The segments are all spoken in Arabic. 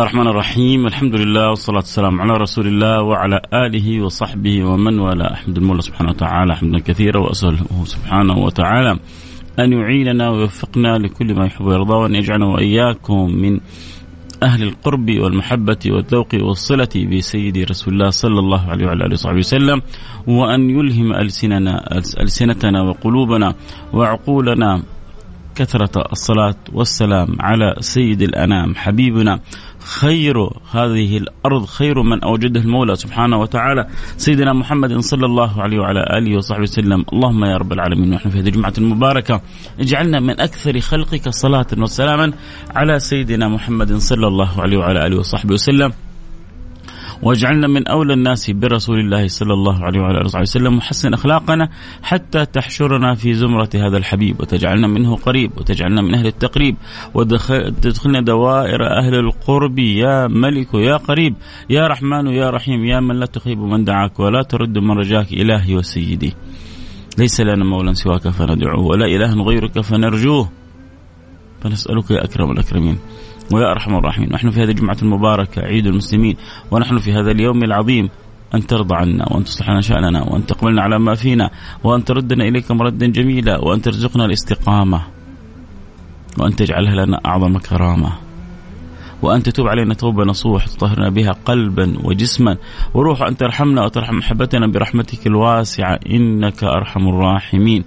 الله الرحمن الرحيم الحمد لله والصلاة والسلام على رسول الله وعلى آله وصحبه ومن والاه أحمد المولى سبحانه وتعالى حمدا كثيرا وأسأله سبحانه وتعالى أن يعيننا ويوفقنا لكل ما يحب ويرضى وأن يجعلنا وإياكم من أهل القرب والمحبة والذوق والصلة بسيدي رسول الله صلى الله عليه وعلى آله وصحبه وسلم وأن يلهم ألسننا ألسنتنا وقلوبنا وعقولنا كثرة الصلاة والسلام على سيد الأنام حبيبنا خير هذه الأرض خير من أوجده المولى سبحانه وتعالى. سيدنا محمد صلى الله عليه وعلى آله وصحبه وسلم. اللهم يا رب العالمين ونحن في هذه الجمعة المباركة اجعلنا من أكثر خلقك صلاة وسلاما على سيدنا محمد صلى الله عليه وعلى آله وصحبه وسلم. واجعلنا من أولى الناس برسول الله صلى الله عليه وعلى آله وسلم وحسن أخلاقنا حتى تحشرنا في زمرة هذا الحبيب. وتجعلنا منه قريب وتجعلنا من أهل التقريب. وتدخلنا دوائر أهل القرب. يا ملك يا قريب. يا رحمن يا رحيم. يا من لا تخيب من دعاك ولا ترد من رجاك. إلهي وسيدي. ليس لنا مولى سواك فندعوه ولا اله غيرك فنرجوه. فنسألك يا أكرم الأكرمين. ويا أرحم الراحمين. نحن في هذه الجمعة المباركة عيد المسلمين ونحن في هذا اليوم العظيم أن ترضى عنا وأن تصلح لنا شأننا وأن تقبلنا على ما فينا وأن تردنا إليك مردا جميلا وأن ترزقنا الاستقامة وأن تجعلها لنا أعظم كرامة وأن تتوب علينا توبة نصوح تطهرنا بها قلبا وجسما وروح أن ترحمنا وترحم محبتنا برحمتك الواسعة. إنك أرحم الراحمين.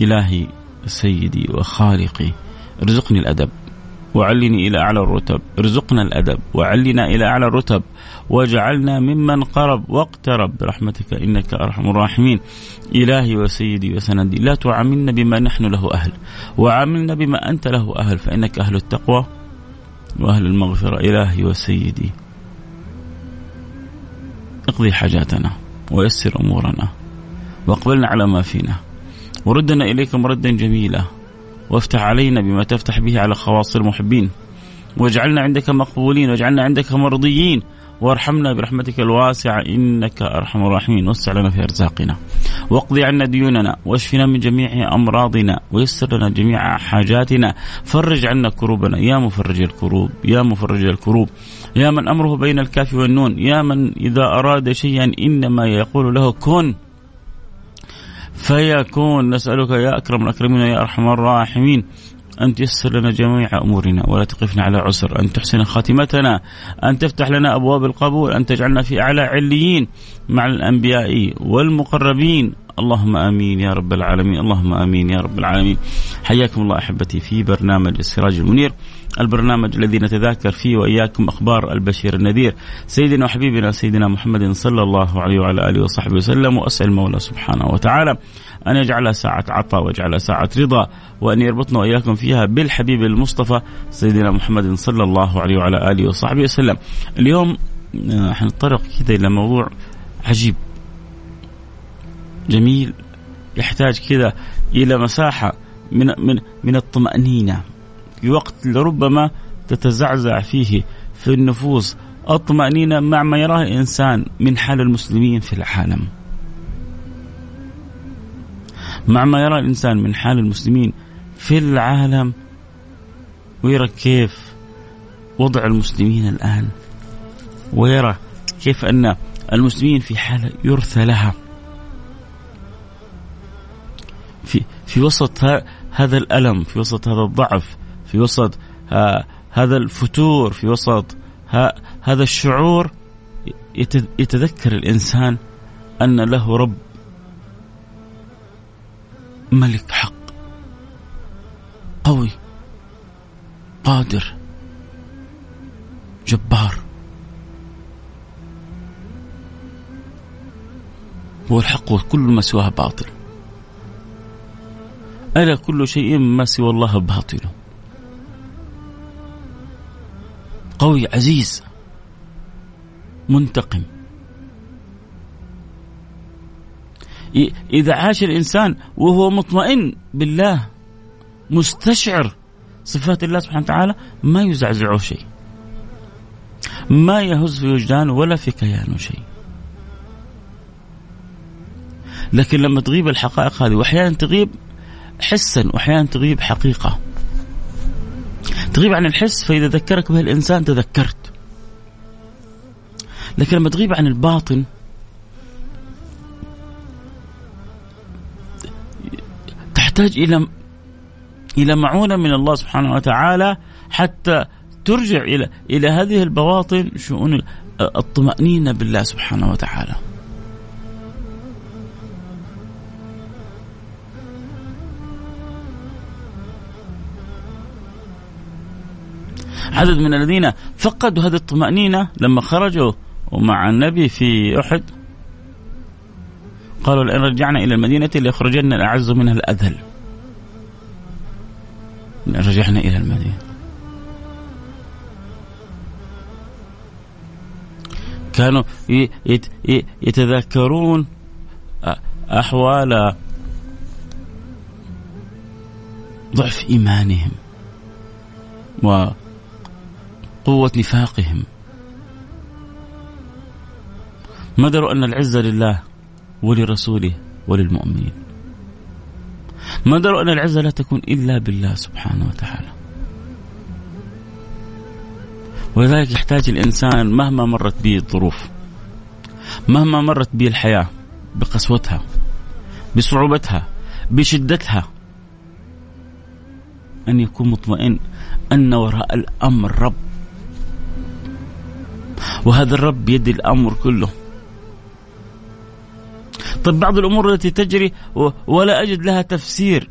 إلهي سيدي وخالقي ارزقني الأدب. وعلني إلى أعلى الرتب. ارزقنا الأدب. وعلنا إلى أعلى الرتب. واجعلنا ممن قرب. واقترب برحمتك إنك أرحم الراحمين. إلهي وسيدي وسندي لا تعاملنا بما نحن له أهل. وعاملنا بما أنت له أهل فإنك أهل التقوى وأهل المغفرة. إلهي وسيدي اقضي حاجاتنا ويسر أمورنا واقبلنا على ما فينا. وردنا إليك مردا جميلا. وافتح علينا بما تفتح به على خواص المحبين. واجعلنا عندك مقبولين واجعلنا عندك مرضيين. وارحمنا برحمتك الواسعة إنك أرحم الراحمين. وسع لنا في أرزاقنا. واقضي عنا ديوننا واشفنا من جميع أمراضنا ويسر لنا جميع حاجاتنا. فرج عنا كروبنا. يا مفرج الكروب يا مفرج الكروب. يا من أمره بين الكاف والنون. يا من إذا أراد شيئا إنما يقول له كن. فيكون نسألك يا أكرم الأكرمين يا أرحم الراحمين أن تيسر لنا جميع أمورنا ولا تقفنا على عسر أن تحسن خاتمتنا أن تفتح لنا أبواب القبول أن تجعلنا في أعلى عليين مع الأنبياء والمقربين. اللهم آمين يا رب العالمين اللهم آمين يا رب العالمين. حياكم الله أحبتي في برنامج السراج المنير البرنامج الذي نتذاكر فيه وإياكم أخبار البشير النذير. سيدنا وحبيبنا سيدنا محمد صلى الله عليه وعلى آله وصحبه وسلم وأسأل المولى سبحانه وتعالى أن يجعلها ساعة عطاء ويجعلها ساعة رضا وأن يربطنا وإياكم فيها بالحبيب المصطفى سيدنا محمد صلى الله عليه وعلى آله وصحبه وسلم. اليوم آه، حنتطرق كذا إلى موضوع عجيب. جميل يحتاج كذا إلى مساحة من من من الطمأنينة. في وقت لربما تتزعزع فيه في النفوس الطمأنينة مع ما يراه الإنسان من حال المسلمين في العالم. مع ما يرى الإنسان من حال المسلمين في العالم ويرى كيف وضع المسلمين الآن ويرى كيف أن المسلمين في حالة يرثى لها. في وسط هذا الألم في وسط هذا الضعف في وسط هذا الفتور في وسط هذا الشعور يتذكر الإنسان أن له رب ملك حق قوي قادر جبار. هو الحق وكل ما سواه باطل. ألا كل شيء ما سوى الله باطل؟ قوي عزيز منتقم. إذا عاش الإنسان وهو مطمئن بالله مستشعر صفات الله سبحانه وتعالى ما يزعزعه شيء. ما يهز في وجدانه ولا في كيانه شيء. لكن لما تغيب الحقائق هذه وأحيانا تغيب حسا واحيانا تغيب حقيقة تغيب عن الحس فإذا ذكرك به الإنسان تذكرت لكن لما تغيب عن الباطن تحتاج إلى إلى معونة من الله سبحانه وتعالى حتى ترجع إلى إلى هذه البواطن شؤون الطمأنينة بالله سبحانه وتعالى. عدد من الذين فقدوا هذه الطمأنينة لما خرجوا ومع النبي في أحد. قالوا لئن رجعنا إلى المدينة ليخرجن الأعز منها الأذل رجعنا إلى المدينة. كانوا يتذكرون أحوال ضعف إيمانهم وقوة نفاقهم. ما دروا أن العزة لله ولرسوله وللمؤمنين. ما دروا أن العزة لا تكون إلا بالله سبحانه وتعالى. ولذلك يحتاج الإنسان مهما مرت به الظروف مهما مرت به الحياة بقسوتها بصعوبتها بشدتها أن يكون مطمئن أن وراء الأمر رب وهذا الرب بيد الأمر كله. طيب بعض الأمور التي تجري ولا أجد لها تفسير.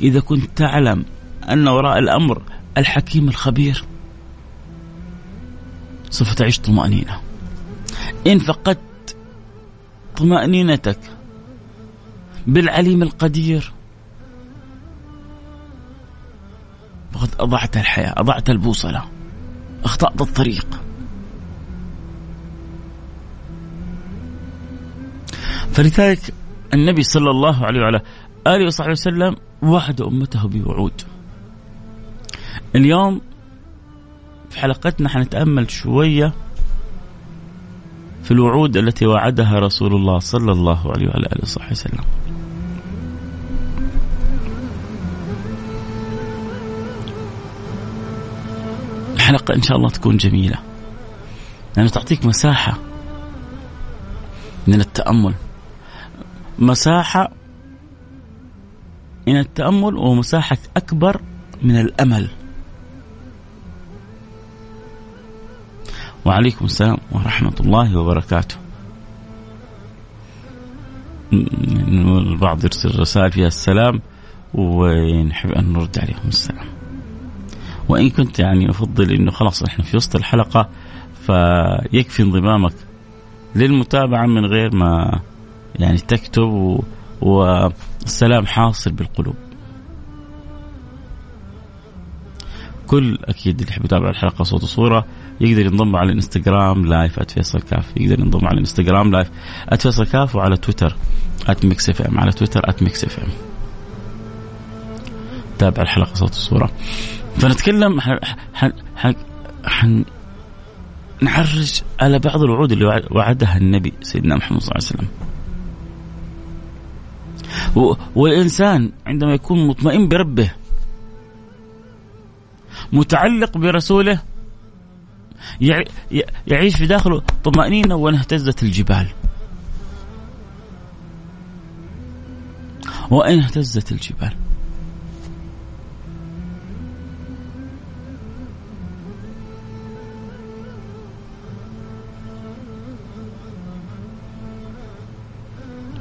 إذا كنت تعلم أن وراء الأمر الحكيم الخبير سوف تعيش طمأنينة. إن فقدت طمأنينتك بالعليم القدير فقد أضعت الحياة أضعت البوصلة. أخطأت الطريق. فلذلك النبي صلى الله عليه وعلى آله وصحبه وسلم وعد أمته بوعود. اليوم في حلقتنا حنتأمل شوية في الوعود التي وعدها رسول الله صلى الله عليه وعلى آله وصحبه وسلم. الحلقة إن شاء الله تكون جميلة. لأنه تعطيك مساحة من التأمل. مساحة من التأمل ومساحة أكبر من الأمل. وعليكم السلام ورحمة الله وبركاته. البعض يرسل رسائل فيها السلام ونحب أن نرد عليهم السلام. وإن كنت يعني أفضل أنه خلاص إحنا في وسط الحلقة فيكفي انضمامك للمتابعة من غير ما يعني تكتب والسلام حاصل بالقلوب. كل أكيد اللي يحب يتابع الحلقة صوت وصورة يقدر ينضم على الإنستغرام live @فيصل كاف يقدر ينضم على الإنستغرام live @فيصل كاف وعلى تويتر @Mix على تويتر @Mix تابع الحلقة صوت وصورة. فنتكلم حن حن حن نعرج على بعض الوعود اللي وعدها النبي سيدنا محمد صلى الله عليه وسلم. والإنسان عندما يكون مطمئن بربه متعلق برسوله يعيش في داخله طمأنينة وإن اهتزت الجبال. وإن اهتزت الجبال.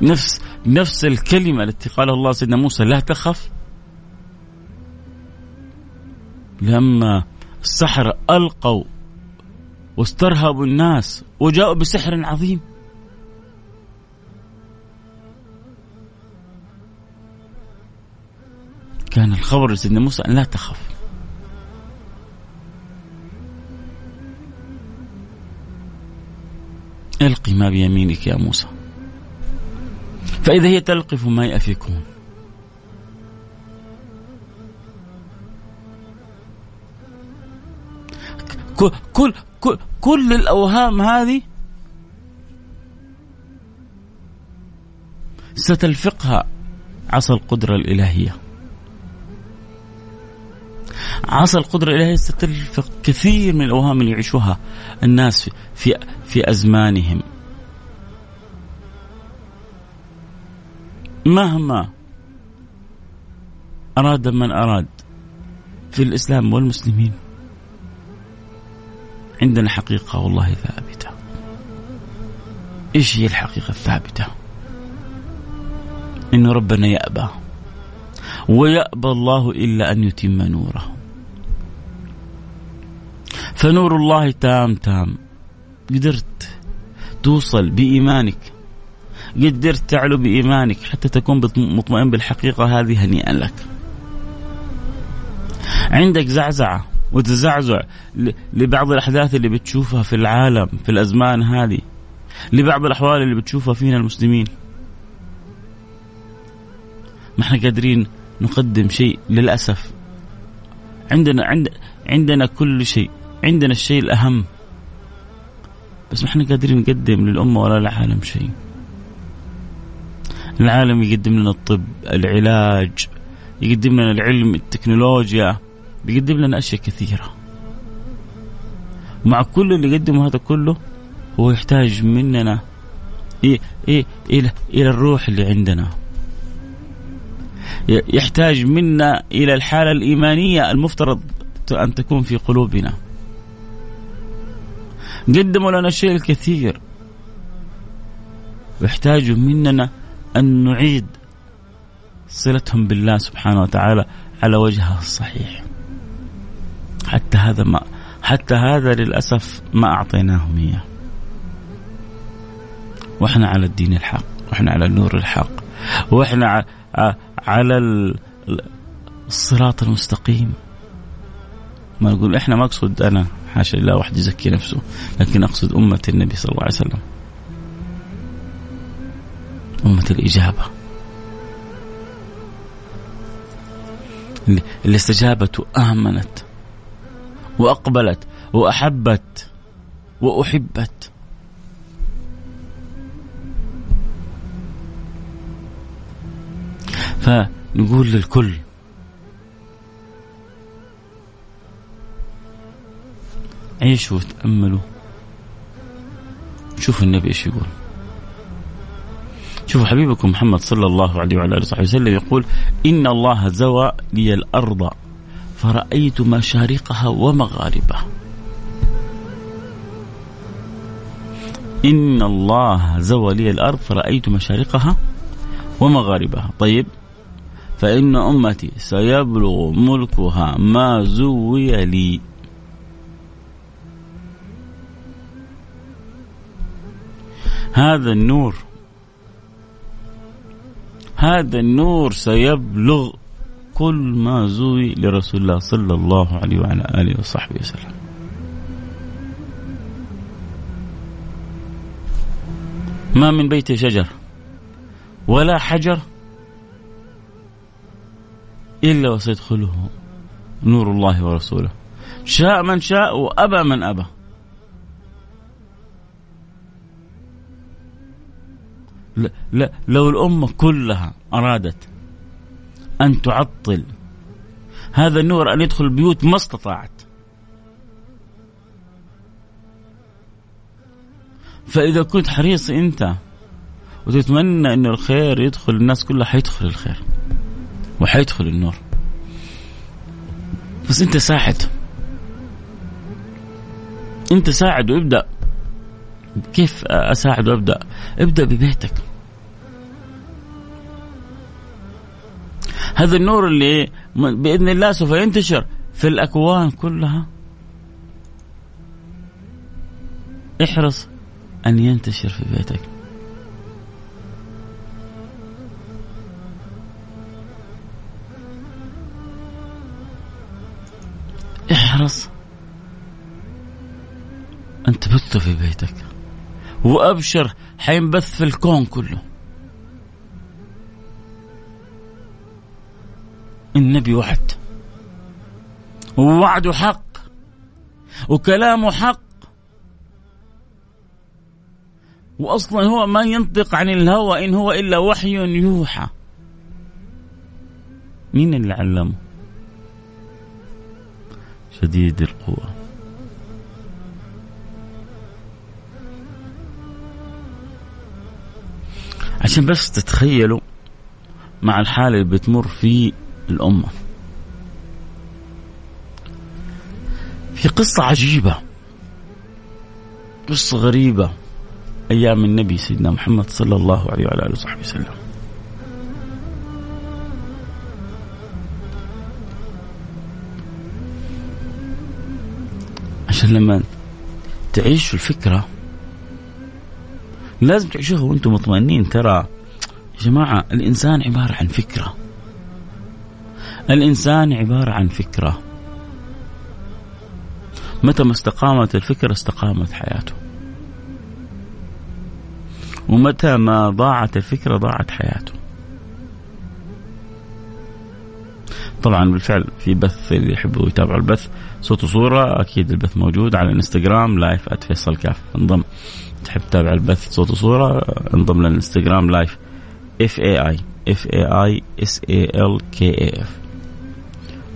نفس نفس الكلمة التي قالها الله سيدنا موسى لا تخف. لما السحرة ألقوا واسترهبوا الناس وجاءوا بسحر عظيم. كان الخبر لسيدنا موسى أن لا تخف. ألقي ما بيمينك يا موسى. فإذا هي تلقف ما يأفكون كل كل كل, الأوهام هذه ستلفقها عصا القدرة الإلهية. عصا القدرة الإلهية ستلفق كثير من الأوهام اللي يعيشوها الناس في في أزمانهم. مهما أراد من أراد في الإسلام والمسلمين عندنا حقيقة والله ثابتة. إيش هي الحقيقة الثابتة؟ إن ربنا يأبى ويأبى الله إلا أن يتم نوره. فنور الله تام تام. قدرت توصل بإيمانك قدرت تعلو بإيمانك حتى تكون مطمئن بالحقيقة هذه هنيئا لك. عندك زعزعة وتزعزع لبعض الأحداث اللي بتشوفها في العالم في الأزمان هذه لبعض الأحوال اللي بتشوفها فينا المسلمين. ما إحنا قادرين نقدم شيء للأسف. عندنا عند عندنا كل شيء عندنا الشيء الأهم. بس ما إحنا قادرين نقدم للأمة ولا للعالم شيء. العالم يقدم لنا الطب العلاج يقدم لنا العلم التكنولوجيا بيقدم لنا أشياء كثيرة. مع كل اللي يقدمه هذا كله هو يحتاج مننا إيه إيه إلى إلى الروح اللي عندنا. يحتاج منا إلى الحالة الإيمانية المفترض أن تكون في قلوبنا. قدموا لنا الشيء الكثير. ويحتاج مننا أن نعيد صلتهم بالله سبحانه وتعالى على وجهها الصحيح. حتى هذا ما حتى هذا للأسف ما أعطيناهم إياه. وإحنا على الدين الحق وإحنا على النور الحق وإحنا على الصراط المستقيم. ما نقول إحنا ما أقصد أنا حاشا لله واحد يزكي نفسه لكن أقصد أمة النبي صلى الله عليه وسلم. أمة الإجابة. اللي استجابت وآمنت وأقبلت وأحبت وأحبت. فنقول للكل عيشوا وتأملوا. شوفوا النبي إيش يقول. شوفوا حبيبكم محمد صلى الله عليه وعلى آله وصحبه وسلم يقول إن الله زوى لي الأرض فرأيت مشارقها ومغاربها. إن الله زوى لي الأرض فرأيت مشارقها ومغاربها. طيب فإن أمتي سيبلغ ملكها ما زوي لي. هذا النور هذا النور سيبلغ كل ما زوي لرسول الله صلى الله عليه وعلى آله وصحبه وسلم. ما من بيت شجر ولا حجر إلا وسيدخله نور الله ورسوله. شاء من شاء وأبى من أبى. لو الأمة كلها أرادت أن تعطل هذا النور أن يدخل البيوت ما استطاعت. فإذا كنت حريص أنت وتتمنى أن الخير يدخل الناس كلها حيدخل الخير وحيدخل النور. بس أنت ساعد. أنت ساعد وابدأ. كيف أساعد وأبدأ؟ ابدأ ببيتك. هذا النور اللي بإذن الله سوف ينتشر في الأكوان كلها. احرص أن ينتشر في بيتك. احرص أن تبث في بيتك. وأبشر حينبث في الكون كله. النبي وعد ووعده حق. وكلامه حق. واصلا هو ما ينطق عن الهوى إن هو إلا وحي يوحى. مين اللي علمه؟ شديد القوة. عشان بس تتخيلوا مع الحالة اللي بتمر فيه الأمة. في قصة عجيبة قصة غريبة أيام النبي سيدنا محمد صلى الله عليه وعلى آله وصحبه وسلم. عشان لما تعيشوا الفكرة لازم تعيشوها وأنتم مطمئنين. ترى يا جماعة الإنسان عبارة عن فكرة. الإنسان عبارة عن فكرة. متى ما استقامت الفكرة استقامت حياته. ومتى ما ضاعت الفكرة ضاعت حياته. طبعا بالفعل في بث اللي يحبوا يتابعوا البث. صوت وصورة أكيد البث موجود على الإنستغرام live @فيصل كاف انضم. تحب تتابع البث صوت وصورة انضم للانستغرام live F A I F A I S A L K A F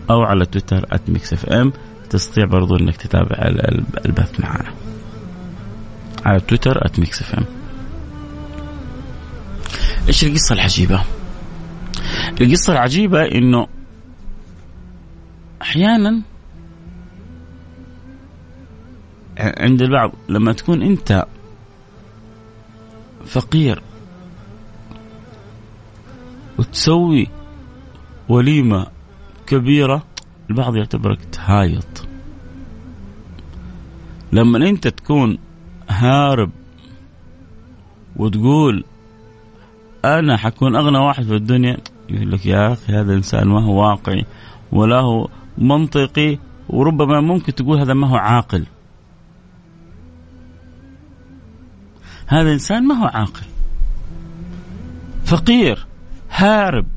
أو على تويتر @Mix FM تستطيع برضو إنك تتابع البث معنا على تويتر @Mix FM إيش القصة العجيبة؟ القصة العجيبة إنه أحيانا عند البعض لما تكون أنت فقير. وتسوي وليمة كبيرة البعض يعتبرك تهايط. لما انت تكون هارب وتقول أنا حكون أغنى واحد في الدنيا يقول لك يا أخي هذا إنسان ما هو واقعي ولا هو منطقي وربما ممكن تقول هذا ما هو عاقل. هذا إنسان ما هو عاقل. فقير هارب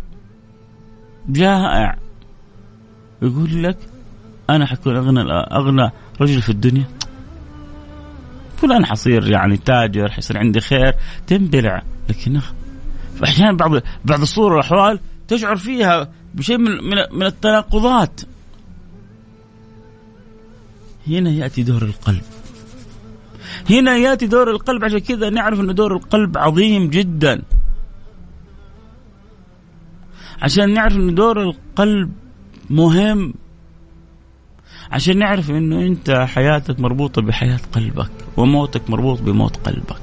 جائع. يقول لك أنا حكون أغنى أغنى رجل في الدنيا. فلان حصير يعني تاجر حيصير عندي خير تنبلع. لكن أحيانا بعض بعض الصور والأحوال تشعر فيها بشيء من من, من التناقضات. هنا يأتي دور القلب. هنا يأتي دور القلب عشان كذا نعرف ان دور القلب عظيم جدا. عشان نعرف ان دور القلب مهم عشان نعرف إنه أنت حياتك مربوطة بحياة قلبك وموتك مربوط بموت قلبك.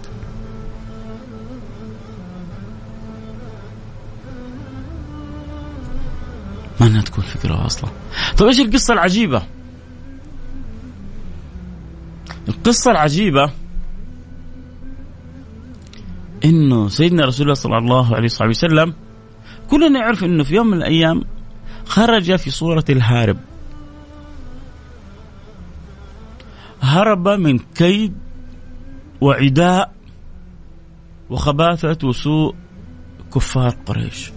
ما انها تكون فكرة أصلا. طيب إيش القصة العجيبة؟ القصة العجيبة إنه سيدنا رسول الله صلى الله عليه وسلم كلنا نعرف إنه في يوم من الأيام خرج في صورة الهارب. هرب من كيد وعداء وخباثة وسوء كفار قريش.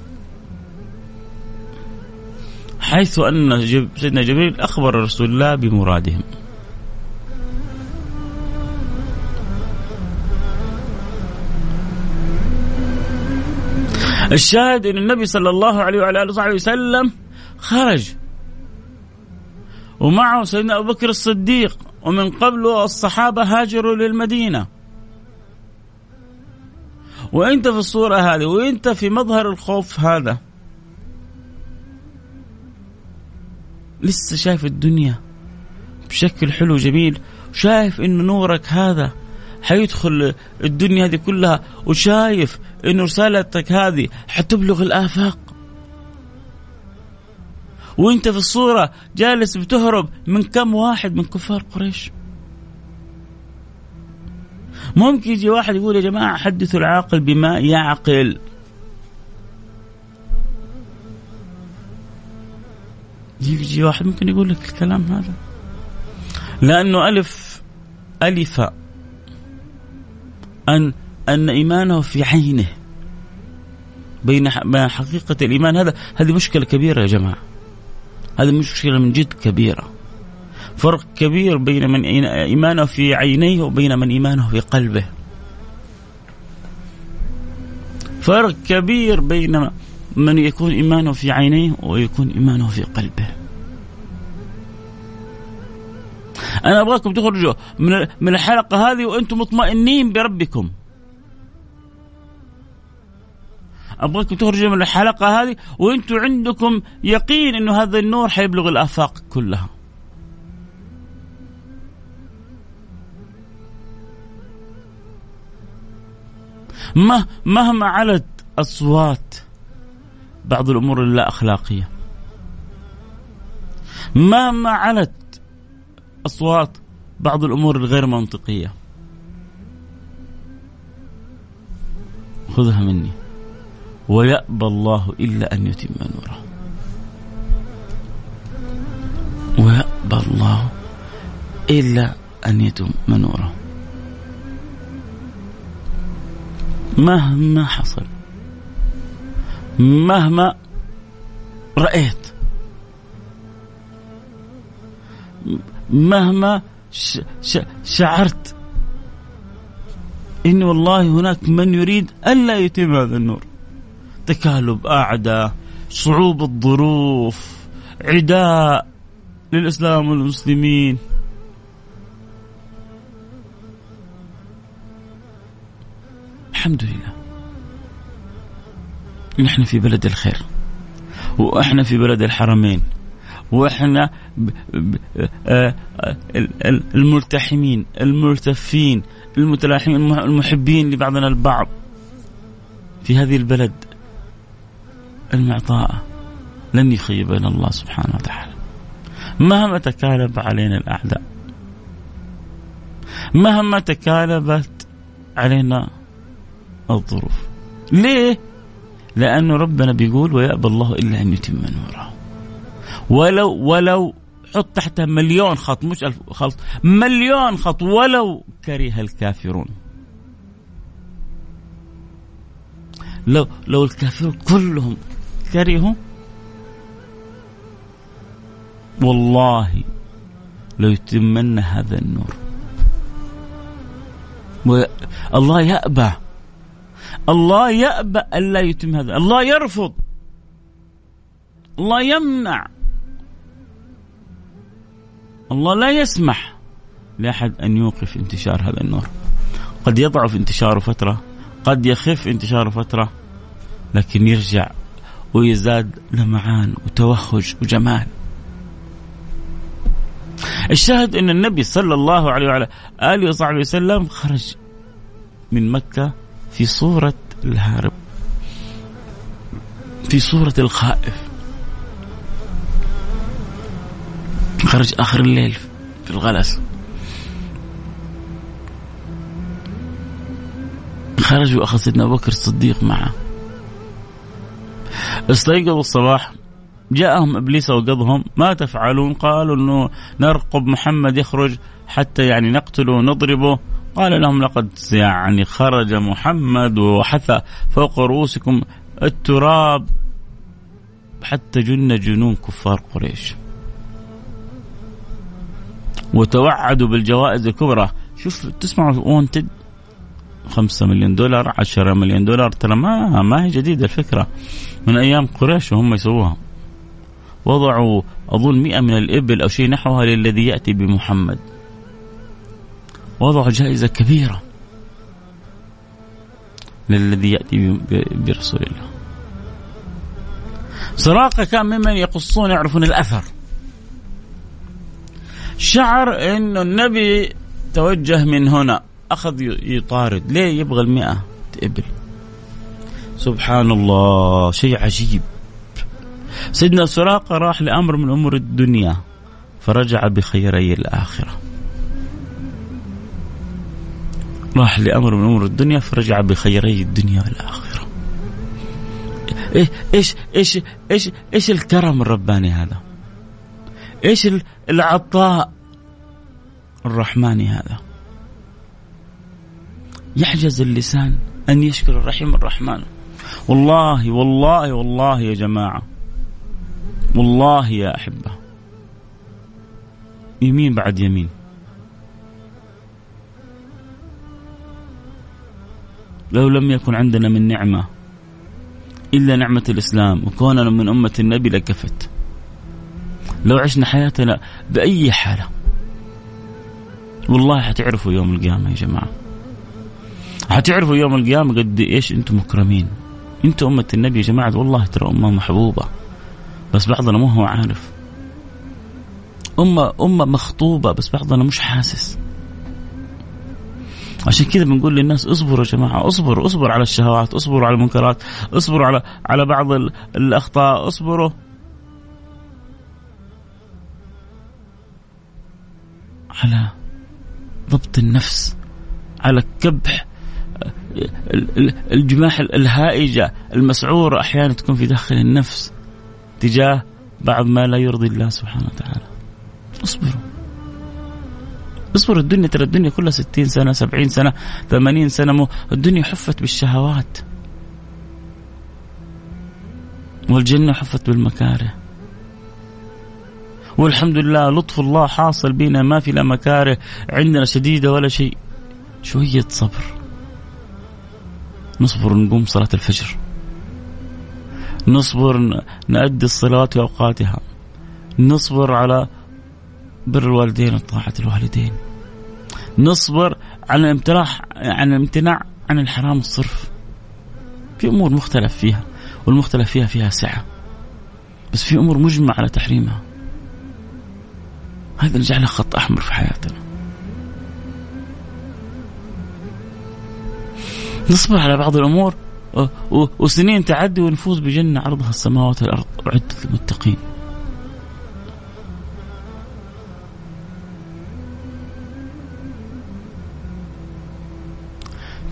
حيث أن سيدنا جبريل أخبر رسول الله بمرادهم. الشاهد أن النبي صلى الله عليه وعلى آله وصحبه وسلم خرج. ومعه سيدنا أبو بكر الصديق ومن قبل الصحابة هاجروا للمدينة. وأنت في الصورة هذه وأنت في مظهر الخوف هذا. لسه شايف الدنيا بشكل حلو جميل شايف انه نورك هذا حيدخل الدنيا هذه كلها وشايف إنه رسالتك هذه حتبلغ الآفاق. وأنت في الصورة جالس بتهرب من كم واحد من كفار قريش. ممكن يجي واحد يقول يا جماعة حدثوا العاقل بما يعقل. يجي واحد ممكن يقول لك الكلام هذا. لأنه ألف ألف أن أن إيمانه في عينه. بين حقيقة الإيمان هذا هذه مشكلة كبيرة يا جماعة. هذه مشكلة من جد كبيرة. فرق كبير بين من إيمانه في عينيه وبين من إيمانه في قلبه. فرق كبير بين من يكون إيمانه في عينيه ويكون إيمانه في قلبه. أنا أبغاكم تخرجوا من الحلقة هذه وأنتم مطمئنين بربكم. أبغاكم تخرجوا من الحلقة هذه وأنتم عندكم يقين إنه هذا النور حيبلغ الآفاق كلها. مهما علت أصوات بعض الأمور اللا أخلاقية. مهما علت أصوات بعض الأمور الغير منطقية. خذها مني. ويأبى الله إلا أن يتم نوره. ويأبى الله إلا أن يتم نوره. مهما حصل مهما رأيت مهما شعرت إن والله هناك من يريد ألا يتم هذا النور. تكالب أعداء صعوبة ظروف عداء للإسلام والمسلمين. الحمد لله. نحن في بلد الخير وإحنا في بلد الحرمين وإحنا آه، الملتحمين الملتفين المتلاحمين المحبين لبعضنا البعض في هذه البلد. المعطاء. لن يخيبنا الله سبحانه وتعالى. مهما تكالب علينا الأعداء مهما تكالبت علينا الظروف. ليه؟ لأنه ربنا بيقول ويأبى الله إلا أن يتم نوره. ولو ولو حط تحتها مليون خط مش ألف خط مليون خط ولو كره الكافرون. لو لو الكافرون كلهم كرهوا والله ليتمن هذا النور. الله يأبى. الله يأبى ألا يتم هذا. الله يرفض. الله يمنع. الله لا يسمح لأحد أن يوقف انتشار هذا النور. قد يضعف انتشاره فترة قد يخف انتشاره فترة لكن يرجع ويزداد لمعان وتوهج وجمال. الشاهد أن النبي صلى الله عليه وعلى آله وصحبه وسلم خرج من مكة في صورة الهارب. في صورة الخائف. خرج آخر الليل في الغلس. خرج وأخذ سيدنا أبو بكر الصديق معه. استيقظوا الصباح جاءهم إبليس وقضهم ما تفعلون؟ قالوا إنه نرقب محمد يخرج حتى يعني نقتله نضربه قال لهم لقد يعني خرج محمد وحثى فوق رؤوسكم التراب حتى جن جنون كفار قريش. وتوعدوا بالجوائز الكبرى. شوف تسمعوا وانتد. 5 مليون دولار 10 مليون دولار. ترى ما ما هي جديدة الفكرة. من أيام قريش وهم يسووها. وضعوا أظن 100 من الإبل أو شيء نحوها للذي يأتي بمحمد. وضعوا جائزة كبيرة للذي يأتي برسول الله. سراقة كان ممن يقصون يعرفون الأثر. شعر انه النبي توجه من هنا. أخذ يطارد. ليه يبغى المئة إبل؟ سبحان الله شيء عجيب. سيدنا سراقة راح لأمر من أمور الدنيا فرجع بخيري الآخرة. راح لأمر من أمور الدنيا فرجع بخيري الدنيا والآخرة. إيه إيش إيش إيش إيش الكرم الرباني هذا؟ إيش العطاء الرحماني هذا؟ يعجز اللسان أن يشكر الرحيم الرحمن. والله والله والله يا جماعة. والله يا أحبة. يمين بعد يمين. لو لم يكن عندنا من نعمة إلا نعمة الإسلام وكوننا من أمة النبي لكفت. لو عشنا حياتنا بأي حالة. والله حتعرفوا يوم القيامة يا جماعة. حتعرفوا يوم القيامة قد إيش أنتم مكرمين. أنتم أمة النبي يا جماعة والله ترى أمة محبوبة. بس بعضنا ما هو عارف. أمة أمة مخطوبة بس بعضنا مش حاسس. عشان كذا بنقول للناس اصبروا يا جماعة اصبروا اصبروا على الشهوات اصبروا على المنكرات اصبروا على على بعض الأخطاء اصبروا. على ضبط النفس على كبح الجماح الهائجة المسعورة أحيانا تكون في داخل النفس تجاه بعض ما لا يرضي الله سبحانه وتعالى. اصبروا. اصبروا الدنيا ترى الدنيا كلها ستين سنة سبعين سنة ثمانين سنة مو الدنيا حفت بالشهوات. والجنة حفت بالمكاره. والحمد لله لطف الله حاصل بنا ما في لا مكاره عندنا شديدة ولا شيء. شوية صبر. نصبر نقوم صلاة الفجر. نصبر نأدي الصلوات في أوقاتها. نصبر على بر الوالدين وطاعة الوالدين. نصبر على الامتناع عن الامتناع عن الحرام الصرف في أمور مختلف فيها والمختلف فيها فيها سعة. بس في أمور مجمع على تحريمها. هذا نجعله خط أحمر في حياتنا. نصبر على بعض الأمور. وسنين تعدي ونفوز بجنة عرضها السماوات والأرض. أعدت للمتقين.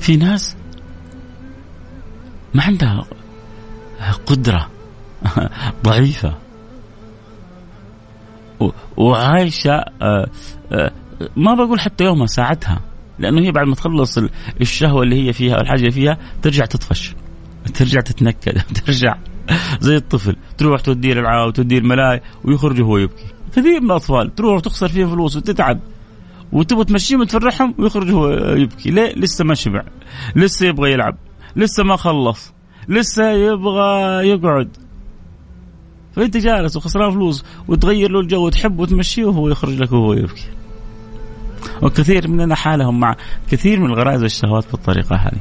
في ناس ما عندها قدرة ضعيفة. وعايشة آه، آه، ما بقول حتى يومها ساعتها. لأنه هي بعد ما تخلص الشهوة اللي هي فيها الحاجة اللي فيها ترجع تطفش. ترجع تتنكد ترجع. زي الطفل. تروح توديه الالعاب وتوديه الملاهي ويخرج وهو يبكي. كثير من الأطفال تروح تخسر فيها فلوس وتتعب. وتبغى تمشيهم وتفرحهم ويخرج هو يبكي. ليه؟ لسه ما شبع. لسه يبغى يلعب. لسه ما خلص. لسه يبغى يقعد. فأنت جالس وخسران فلوس وتغير له الجو وتحبه وتمشيه وهو يخرج لك وهو يبكي. وكثير مننا حالهم مع كثير من الغرائز والشهوات بالطريقة هذه.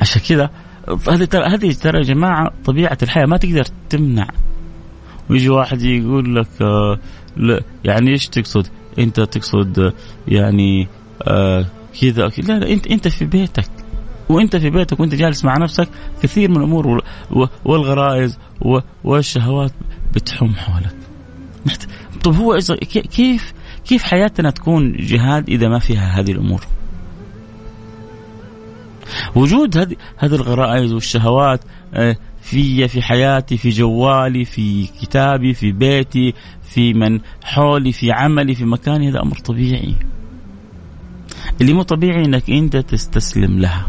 عشان كذا هذه ترى هذه ترى يا جماعة طبيعة الحياة ما تقدر تمنع. ويجي واحد يقول لك آه لا يعني إيش تقصد؟ أنت تقصد آه يعني آه كذا لا لا انت أنت في بيتك. وأنت في بيتك وأنت جالس مع نفسك كثير من الأمور والغرائز والشهوات بتحوم حولك. طب هو كيف كيف حياتنا تكون جهاد إذا ما فيها هذه الأمور؟ وجود هذه هذه الغرائز والشهوات آه، في في حياتي في جوالي في كتابي في بيتي في من حولي في عملي في مكاني هذا أمر طبيعي اللي مو طبيعي إنك أنت تستسلم لها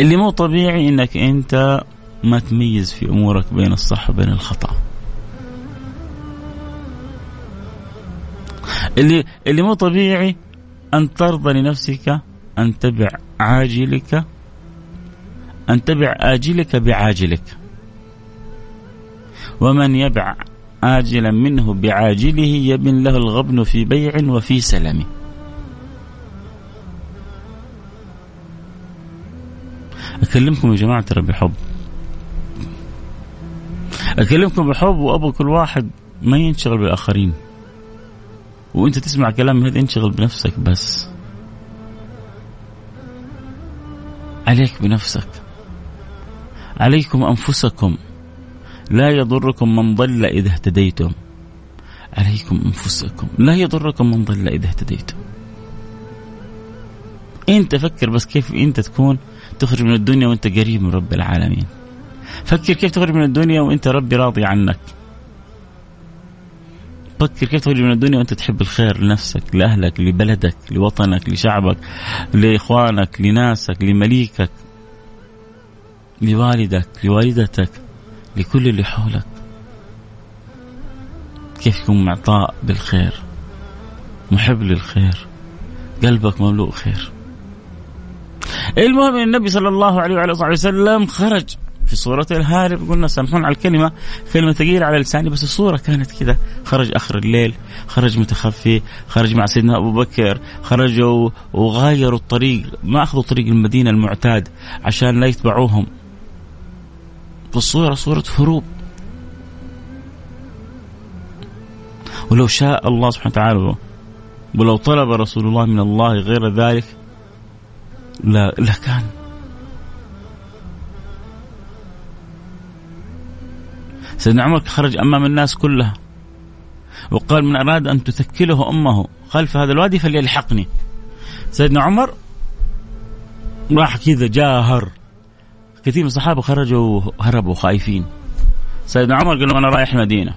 اللي مو طبيعي إنك أنت ما تميز في أمورك بين الصح وبين الخطأ. اللي اللي مو طبيعي أن ترضى لنفسك أن تبع عاجلك أن تبع آجلك بعاجلك. ومن يبع آجلا منه بعاجله يبن له الغبن في بيع وفي سلم. أكلمكم يا جماعة ترى بحب أكلمكم بحب وأبو كل واحد ما ينشغل بالآخرين. وأنت تسمع كلام هذا انشغل بنفسك بس. عليك بنفسك. عليكم أنفسكم. لا يضركم من ضل إذا اهتديتم. عليكم أنفسكم. لا يضركم من ضل إذا اهتديتم. أنت فكر بس كيف أنت تكون تخرج من الدنيا وأنت قريب من رب العالمين. فكر كيف تخرج من الدنيا وانت ربي راضي عنك. فكر كيف تخرج من الدنيا وانت تحب الخير لنفسك لأهلك لبلدك لوطنك لشعبك لإخوانك لناسك لمليكك لوالدك لوالدتك لكل اللي حولك. كيف يكون معطاء بالخير محب للخير قلبك مملوء خير. المهم النبي صلى الله عليه وعلى اله وسلم خرج. في صورة الهارب قلنا سامحون على الكلمة كلمة ثقيلة على لساني بس الصورة كانت كذا خرج آخر الليل خرج متخفي خرج مع سيدنا أبو بكر خرجوا وغايروا الطريق ما أخذوا طريق المدينة المعتاد عشان لا يتبعوهم. فالصورة صورة هروب. ولو شاء الله سبحانه وتعالى ولو طلب رسول الله من الله غير ذلك لا لكان سيدنا عمر خرج أمام الناس كلها. وقال من أراد أن تثكله أمه خلف هذا الوادي فليلحقني. سيدنا عمر راح كذا جاهر. كثير من الصحابة خرجوا هربوا خايفين. سيدنا عمر قال أنا رايح مدينه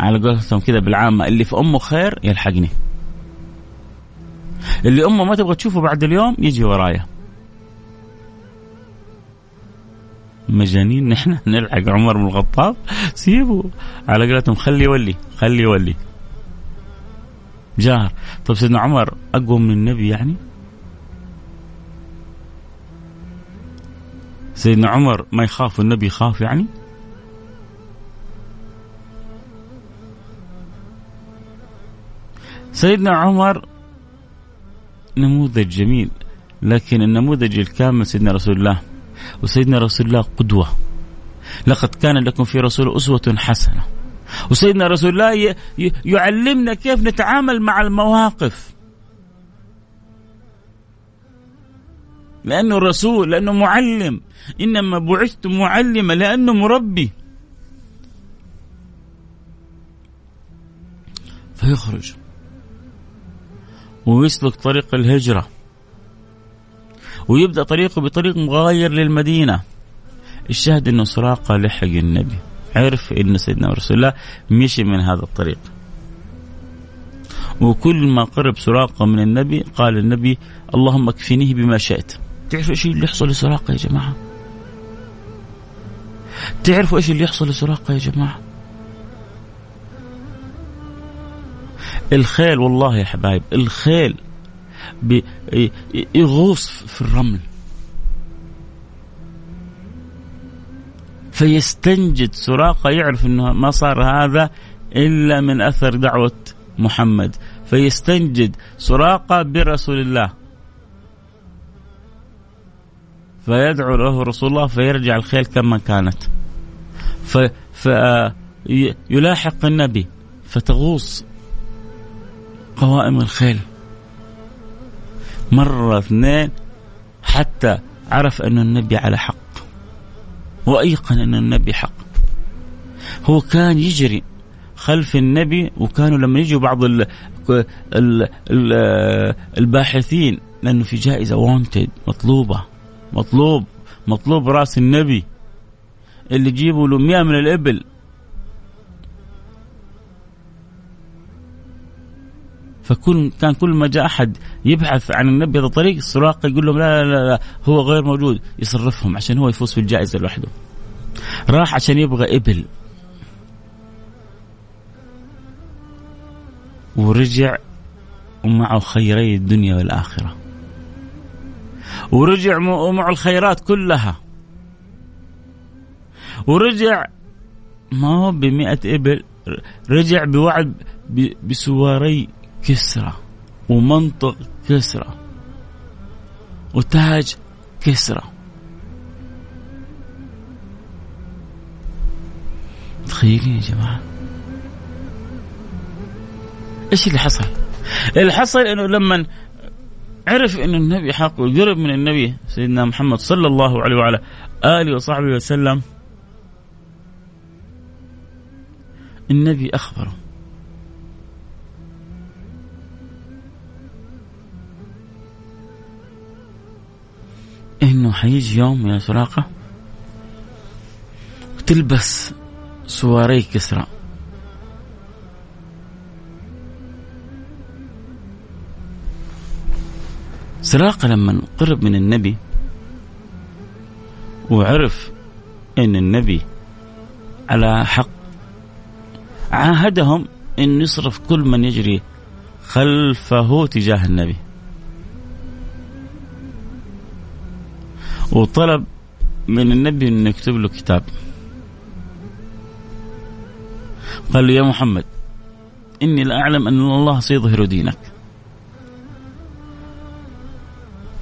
على قولتهم كذا بالعامة اللي في أمه خير يلحقني. اللي أمه ما تبغى تشوفه بعد اليوم يجي ورايا. مجانين. نحن نلحق عمر بن الخطاب. سيبوا. على قولتهم خلي يولي خلي يولي. جار. طب سيدنا عمر أقوى من النبي يعني؟ سيدنا عمر ما يخاف والنبي يخاف يعني؟ سيدنا عمر نموذج جميل لكن النموذج الكامل سيدنا رسول الله. وسيدنا رسول الله قدوة. لقد كان لكم في رسول أسوة حسنة. وسيدنا رسول الله يعلمنا كيف نتعامل مع المواقف. لأنه رسول لأنه معلم. إنما بعثت معلما لأنه مربي. فيخرج. ويسلك طريق الهجرة. ويبدأ طريقه بطريق مغاير للمدينة. الشاهد إنه سراقة لحق النبي. عرف إن سيدنا رسول الله مشي من هذا الطريق. وكل ما قرب سراقة من النبي قال النبي اللهم اكفنيه بما شئت. تعرفوا إيش اللي يحصل لسراقة يا جماعة؟ تعرفوا إيش اللي يحصل لسراقة يا جماعة؟ الخيل والله يا حبايب الخيل. يغوص في الرمل. فيستنجد سراقة يعرف أنه ما صار هذا إلا من أثر دعوة محمد. فيستنجد سراقة برسول الله. فيدعو له رسول الله فيرجع الخيل كما كانت. فيلاحق النبي. فتغوص قوائم الخيل. مرة اثنين حتى عرف أن النبي على حق وأيقن أن النبي حق. هو كان يجري خلف النبي وكانوا لما يجوا بعض ال ال ال الباحثين لأنه في جائزة وونتد مطلوبة مطلوب مطلوب رأس النبي. اللي يجيبوا له 100 من الإبل فكل كان كل ما جاء أحد يبحث عن النبي هذا الطريق السراقه يقول لهم لا, لا لا هو غير موجود يصرفهم عشان هو يفوز في الجائزة لوحده. راح عشان يبغى إبل ورجع ومعه خيري الدنيا والآخرة. ورجع ومعه الخيرات كلها. ورجع ما هو بمئة إبل رجع بوعد بسواري كسرى ومنطق كسرى وتاج كسرى تخيلين يا جماعة؟ إيش اللي حصل؟ اللي حصل إنه لما عرف إن النبي حق وقرب من النبي سيدنا محمد صلى الله عليه وعلى آله وصحبه وسلم النبي أخبره. إنه حيجي يوم يا سراقة. وتلبس سواري كسرى. سراقة لما قرب من النبي وعرف إن النبي على حق عاهدهم إن يصرف كل من يجري خلفه تجاه النبي. وطلب من النبي انه يكتب له كتاب. قال له يا محمد إني لا أعلم أن الله سيظهر دينك.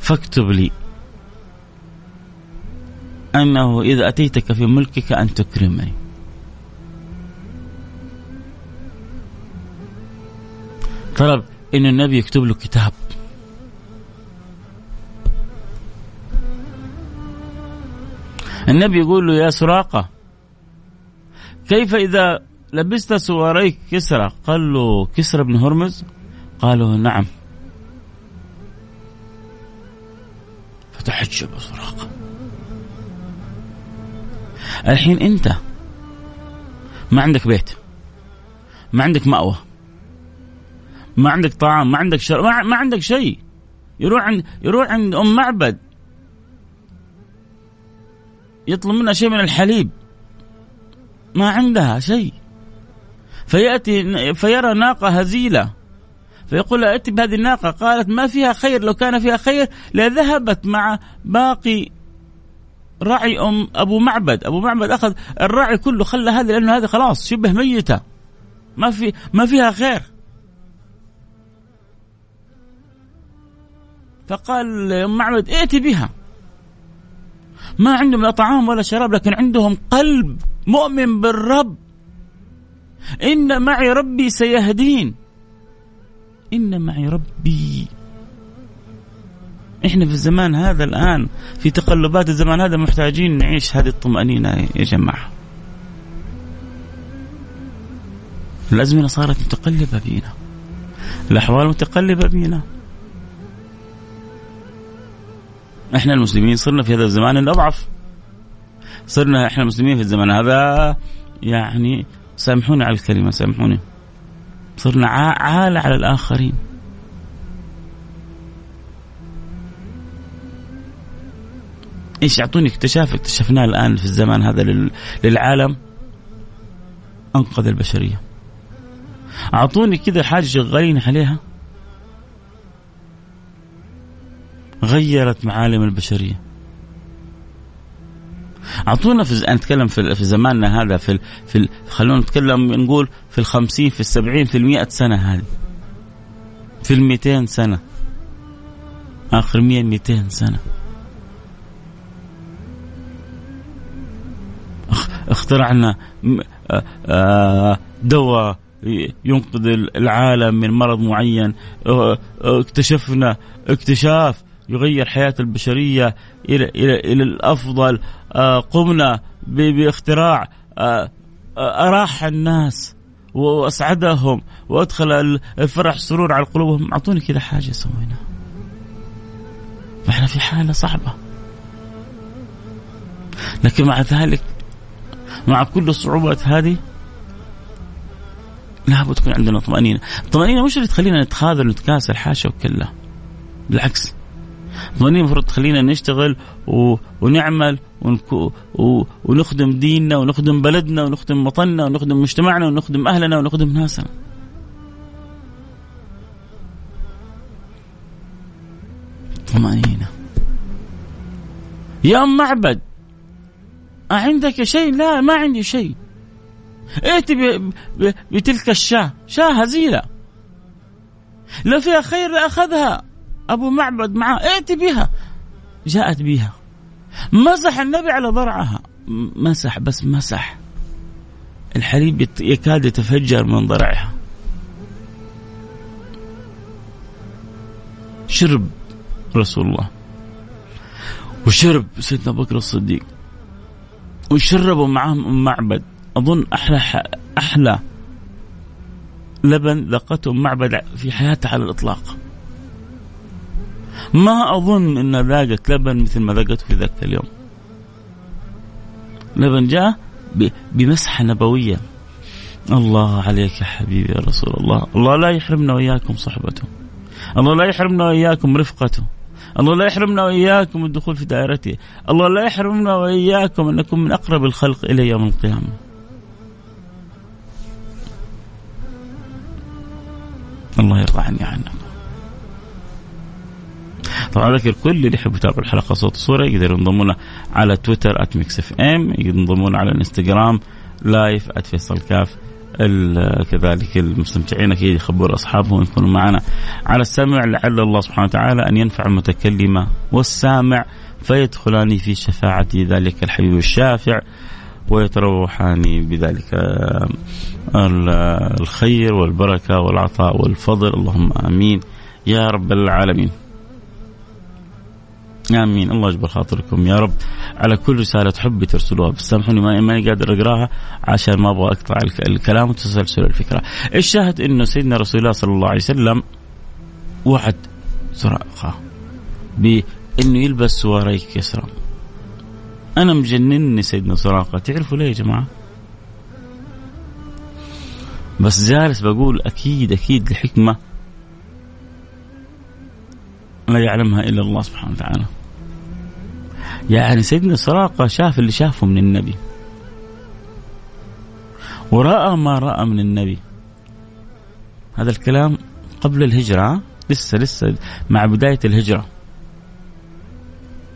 فاكتب لي أنه إذا أتيتك في ملكك أن تكرمني. طلب إن النبي يكتب له كتاب. النبي يقول له يا سراقة كيف إذا لبست سواريك كسرى قال له كسرى بن هرمز؟ قالوا نعم. فتحجب سراقة. الحين أنت ما عندك بيت ما عندك مأوى ما عندك طعام ما عندك شر ما, ما عندك شيء. يروح عند يروح عند أم معبد. يطلب منها شيء من الحليب. ما عندها شيء. فيأتي فيرى ناقة هزيلة. فيقول ائت بهذه الناقة؟ قالت ما فيها خير لو كان فيها خير لذهبت مع باقي راعي أم أبو معبد. أبو معبد أخذ الراعي كله خلى هذه لأنه هذه خلاص شبه ميتة. ما في ما فيها خير. فقال أم معبد ائتي بها. ما عندهم لا طعام ولا شراب لكن عندهم قلب مؤمن بالرب. إن معي ربي سيهدين. إن معي ربي. إحنا في الزمان هذا الآن في تقلبات الزمان هذا محتاجين نعيش هذه الطمأنينة يا جماعة. الأزمنة صارت متقلبة بينا. الأحوال متقلبة بينا. إحنا المسلمين صرنا في هذا الزمان الأضعف. صرنا إحنا المسلمين في الزمان هذا يعني سامحوني على الكلمة سامحوني. صرنا عالة على الآخرين. إيش يعطوني اكتشاف؟ اكتشفناه الآن في الزمان هذا للعالم أنقذ البشرية. أعطوني كذا حاجة شغالين عليها. غيرت معالم البشرية. أعطونا في نتكلم في, زماننا هذا في في خلونا نتكلم نقول في الخمسين في السبعين في المئة سنة هذه. في المئتين سنة. آخر مئة مئتين سنة. اخترعنا آه، آه، دواء ينقذ العالم من مرض معين. اكتشفنا اكتشاف يغير حياة البشرية إلى إلى إلى الأفضل. قمنا باختراع أراح الناس وأسعدهم وأدخل الفرح السرور على قلوبهم. أعطوني كذا حاجة سويناها فإحنا في حالة صعبة. لكن مع ذلك مع كل الصعوبات هذه لابد تكون عندنا طمأنينة. الطمأنينة مش اللي تخلينا نتخاذل ونتكاسل حاشا وكلا. بالعكس. الطمأنينة المفروض تخلينا نشتغل و... ونعمل ونكو... و... ونخدم ديننا ونخدم بلدنا ونخدم وطننا ونخدم مجتمعنا ونخدم أهلنا ونخدم ناسنا. طمأنينة. يا أم معبد أعندك شيء؟ لا ما عندي شيء. ائتي بتلك الشاة؟ شاة هزيلة. لو فيها خير لأخذها أبو معبد معه ائتي بها جاءت بها مسح النبي على ضرعها. مسح بس مسح. الحليب يكاد يتفجر من ضرعها. شرب رسول الله. وشرب سيدنا بكر الصديق. وشربوا معهم ام معبد. أظن أحلى أحلى لبن ذقته ام معبد في حياتها على الإطلاق. ما أظن إن ذاقت لبن مثل ما ذاقته في ذاك اليوم. لبن جاء بمسحة نبوية. الله عليك يا حبيبي يا رسول الله. الله لا يحرمنا وإياكم صحبته. الله لا يحرمنا وإياكم رفقته. الله لا يحرمنا وإياكم الدخول في دائرته. الله لا يحرمنا وإياكم أن نكون من أقرب الخلق اليه يوم القيامة. الله يرضى عني عنكم طبعا اذكر كل اللي يحب يتابع الحلقة صوت وصوره يقدر ينضموا لنا على تويتر @Mix FM ينضموا على الانستغرام live @فيصل كاف كذلك المستمتعين أكيد يخبروا أصحابهم يكونوا معنا على السمع لعل الله سبحانه وتعالى أن ينفع المتكلم والسامع فيدخلان في شفاعة ذلك الحبيب الشافع ويتروحان بذلك الخير والبركة والعطاء والفضل. اللهم آمين. يا رب العالمين. آمين الله يجبر خاطركم يا رب على كل رسالة حب ترسلوها بس سامحوني ماني قادر أقراها عشان ما أبغى أقطع الكلام وتسلسل الفكرة. الشاهد إنه سيدنا رسول الله صلى الله عليه وسلم وعد سراقه بإنه يلبس سواري كسرى. أنا مجنني سيدنا سراقه تعرفوا ليه يا جماعة؟ بس جالس بقول أكيد أكيد لحكمه لا يعلمها إلا الله سبحانه وتعالى. يعني سيدنا سراقه شاف اللي شافه من النبي. ورأى ما رأى من النبي. هذا الكلام قبل الهجرة لسه لسه مع بداية الهجرة.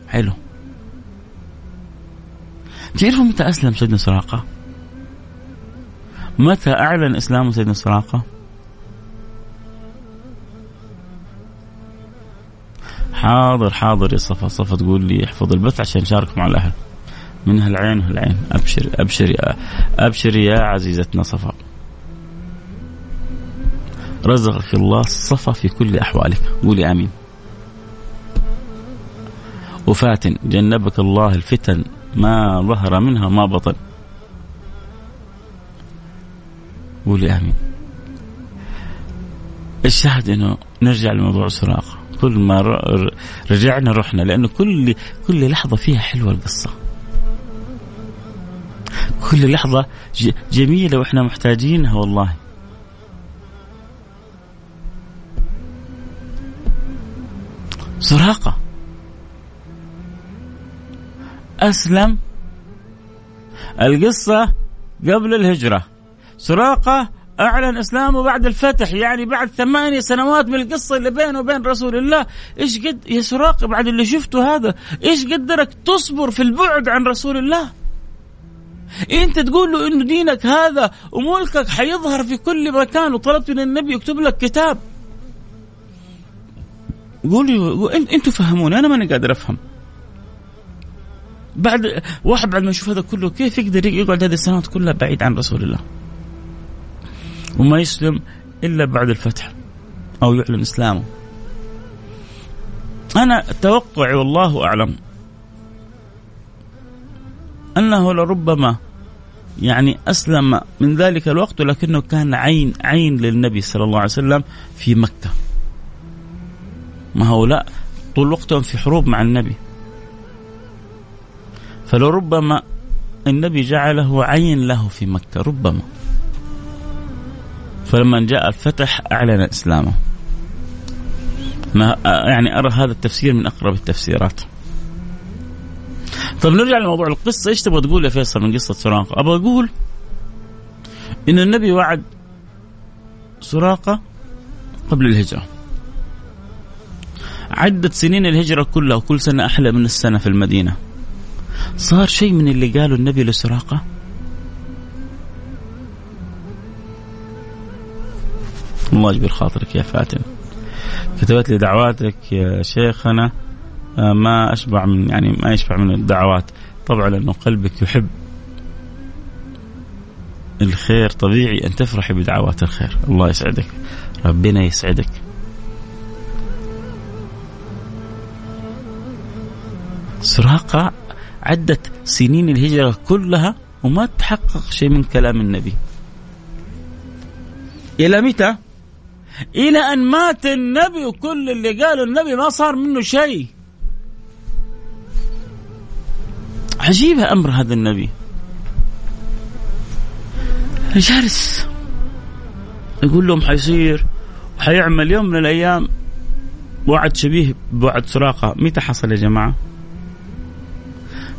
حلو. تعرفوا متى أسلم سيدنا سراقة؟ متى أعلن إسلام سيدنا سراقة؟ حاضر حاضر يا صفا. صفا تقول لي احفظ البث عشان نشارك مع الأهل. منها العين والعين أبشر أبشر يا أبشر يا عزيزتنا صفا. رزقك الله الصفا في كل أحوالك. قولي آمين. وفاتن جنبك الله الفتن. ما ظهر منها ما بطن. قولي آمين. الشاهد إنه نرجع لموضوع سراقة. كل ما رجعنا رحنا لأنه كل كل لحظة فيها حلوة القصة. كل لحظة جميلة وإحنا محتاجينها والله. سراقة. أسلم. القصة قبل الهجرة. سراقة أعلن إسلامه بعد الفتح يعني بعد ثمانية سنوات من القصة اللي بينه وبين رسول الله إيش قد يا سراقه بعد اللي شفته هذا إيش قدرك تصبر في البعد عن رسول الله؟ أنت تقول له إنه دينك هذا وملكك حيظهر في كل مكان وطلبت من النبي يكتب لك كتاب. قولي إنتوا فهموني أنا ماني قادر أفهم. بعد واحد بعد ما يشوف هذا كله كيف يقدر يقعد هذه السنوات كلها بعيد عن رسول الله؟ وما يسلم إلا بعد الفتح أو يعلن إسلامه. أنا توقعي والله أعلم أنه لربما يعني أسلم من ذلك الوقت ولكنه كان عين عين للنبي صلى الله عليه وسلم في مكة. ما هؤلاء طول وقتهم في حروب مع النبي. فلربما النبي جعله عين له في مكة ربما. فلما جاء الفتح أعلن إسلامه. ما يعني أرى هذا التفسير من أقرب التفسيرات. طيب نرجع لموضوع القصة. إيش تبغى تقول يا فيصل من قصة سراقة؟ أبغى أقول إن النبي وعد سراقة قبل الهجرة. عدت سنين الهجرة كلها وكل سنة أحلى من السنة في المدينة. صار شيء من اللي قاله النبي لسراقة؟ الله يجبر خاطرك يا فاتن كتبت لي دعواتك يا شيخنا آه، ما أشبع من يعني ما يشبع من الدعوات. طبعا لأنه قلبك يحب الخير طبيعي أن تفرحي بدعوات الخير. الله يسعدك. ربنا يسعدك. سراقة عدت سنين الهجرة كلها وما تحقق شيء من كلام النبي. إلى متى؟ إلى أن مات النبي وكل اللي قاله النبي ما صار منه شيء. عجيب أمر هذا النبي. جالس يقول لهم حيصير وحيعمل يوم من الأيام وعد شبيه بوعد سراقة. متى حصل يا جماعة؟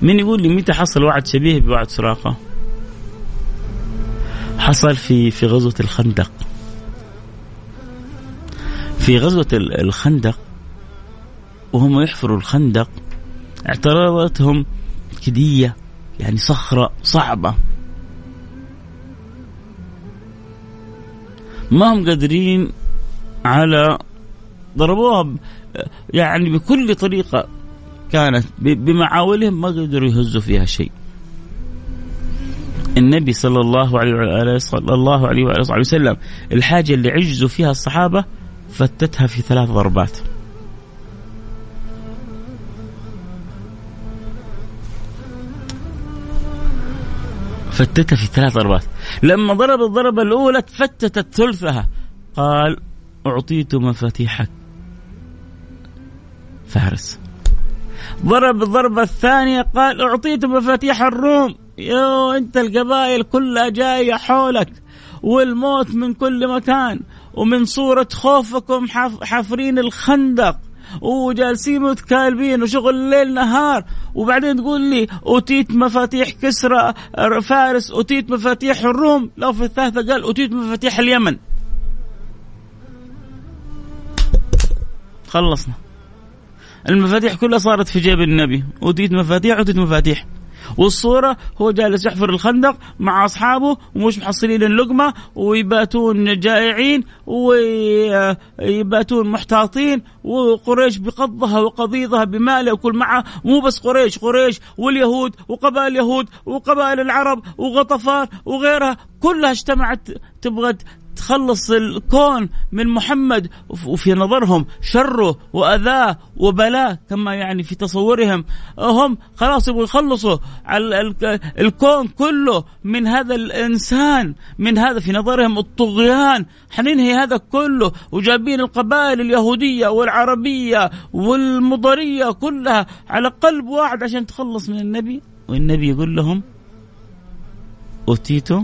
مين يقول لي متى حصل وعد شبيه بوعد سراقة؟ حصل في في غزوة الخندق. في غزوة الخندق وهم يحفروا الخندق اعترضتهم كدية يعني صخرة صعبة. ما هم قادرين على ضربوها يعني بكل طريقة كانت بمعاولهم ما قدروا يهزوا فيها شيء. النبي صلى الله عليه وعلى الله عليه وآله وسلم الحاجة اللي عجزوا فيها الصحابة فتتها في ثلاث ضربات. فتتها في ثلاث ضربات. لما ضرب الضربة الأولى فتتت ثلثها. قال أعطيت مفاتيحك فارس. ضرب الضربة الثانية قال أعطيت مفاتيح الروم. يو أنت القبائل كلها جاية حولك والموت من كل مكان. ومن صورة خوفكم حافرين الخندق وجالسين متكالبين وشغل ليل نهار. وبعدين تقول لي أوتيت مفاتيح كسرى فارس أوتيت مفاتيح الروم. لو في الثالثة قال أوتيت مفاتيح اليمن. خلصنا. المفاتيح كلها صارت في جيب النبي. أوتيت مفاتيح أوتيت مفاتيح. والصورة هو جالس يحفر الخندق مع أصحابه ومش محصلين اللقمة ويباتون جائعين ويباتون محتاطين وقريش بقضها وقضيضها بماله وكل معه. مو بس قريش قريش واليهود وقبائل اليهود وقبائل العرب وغطفان وغيرها. كلها اجتمعت تبغى تخلص الكون من محمد وفي نظرهم شره وأذاه وبلاه كما يعني في تصورهم. هم خلاص يبغوا يخلصوا على الكون كله من هذا الإنسان من هذا في نظرهم الطغيان. حننهي هذا كله وجايبين القبائل اليهودية والعربية والمضرية كلها على قلب واحد عشان تخلص من النبي. والنبي يقول لهم أوتيتوا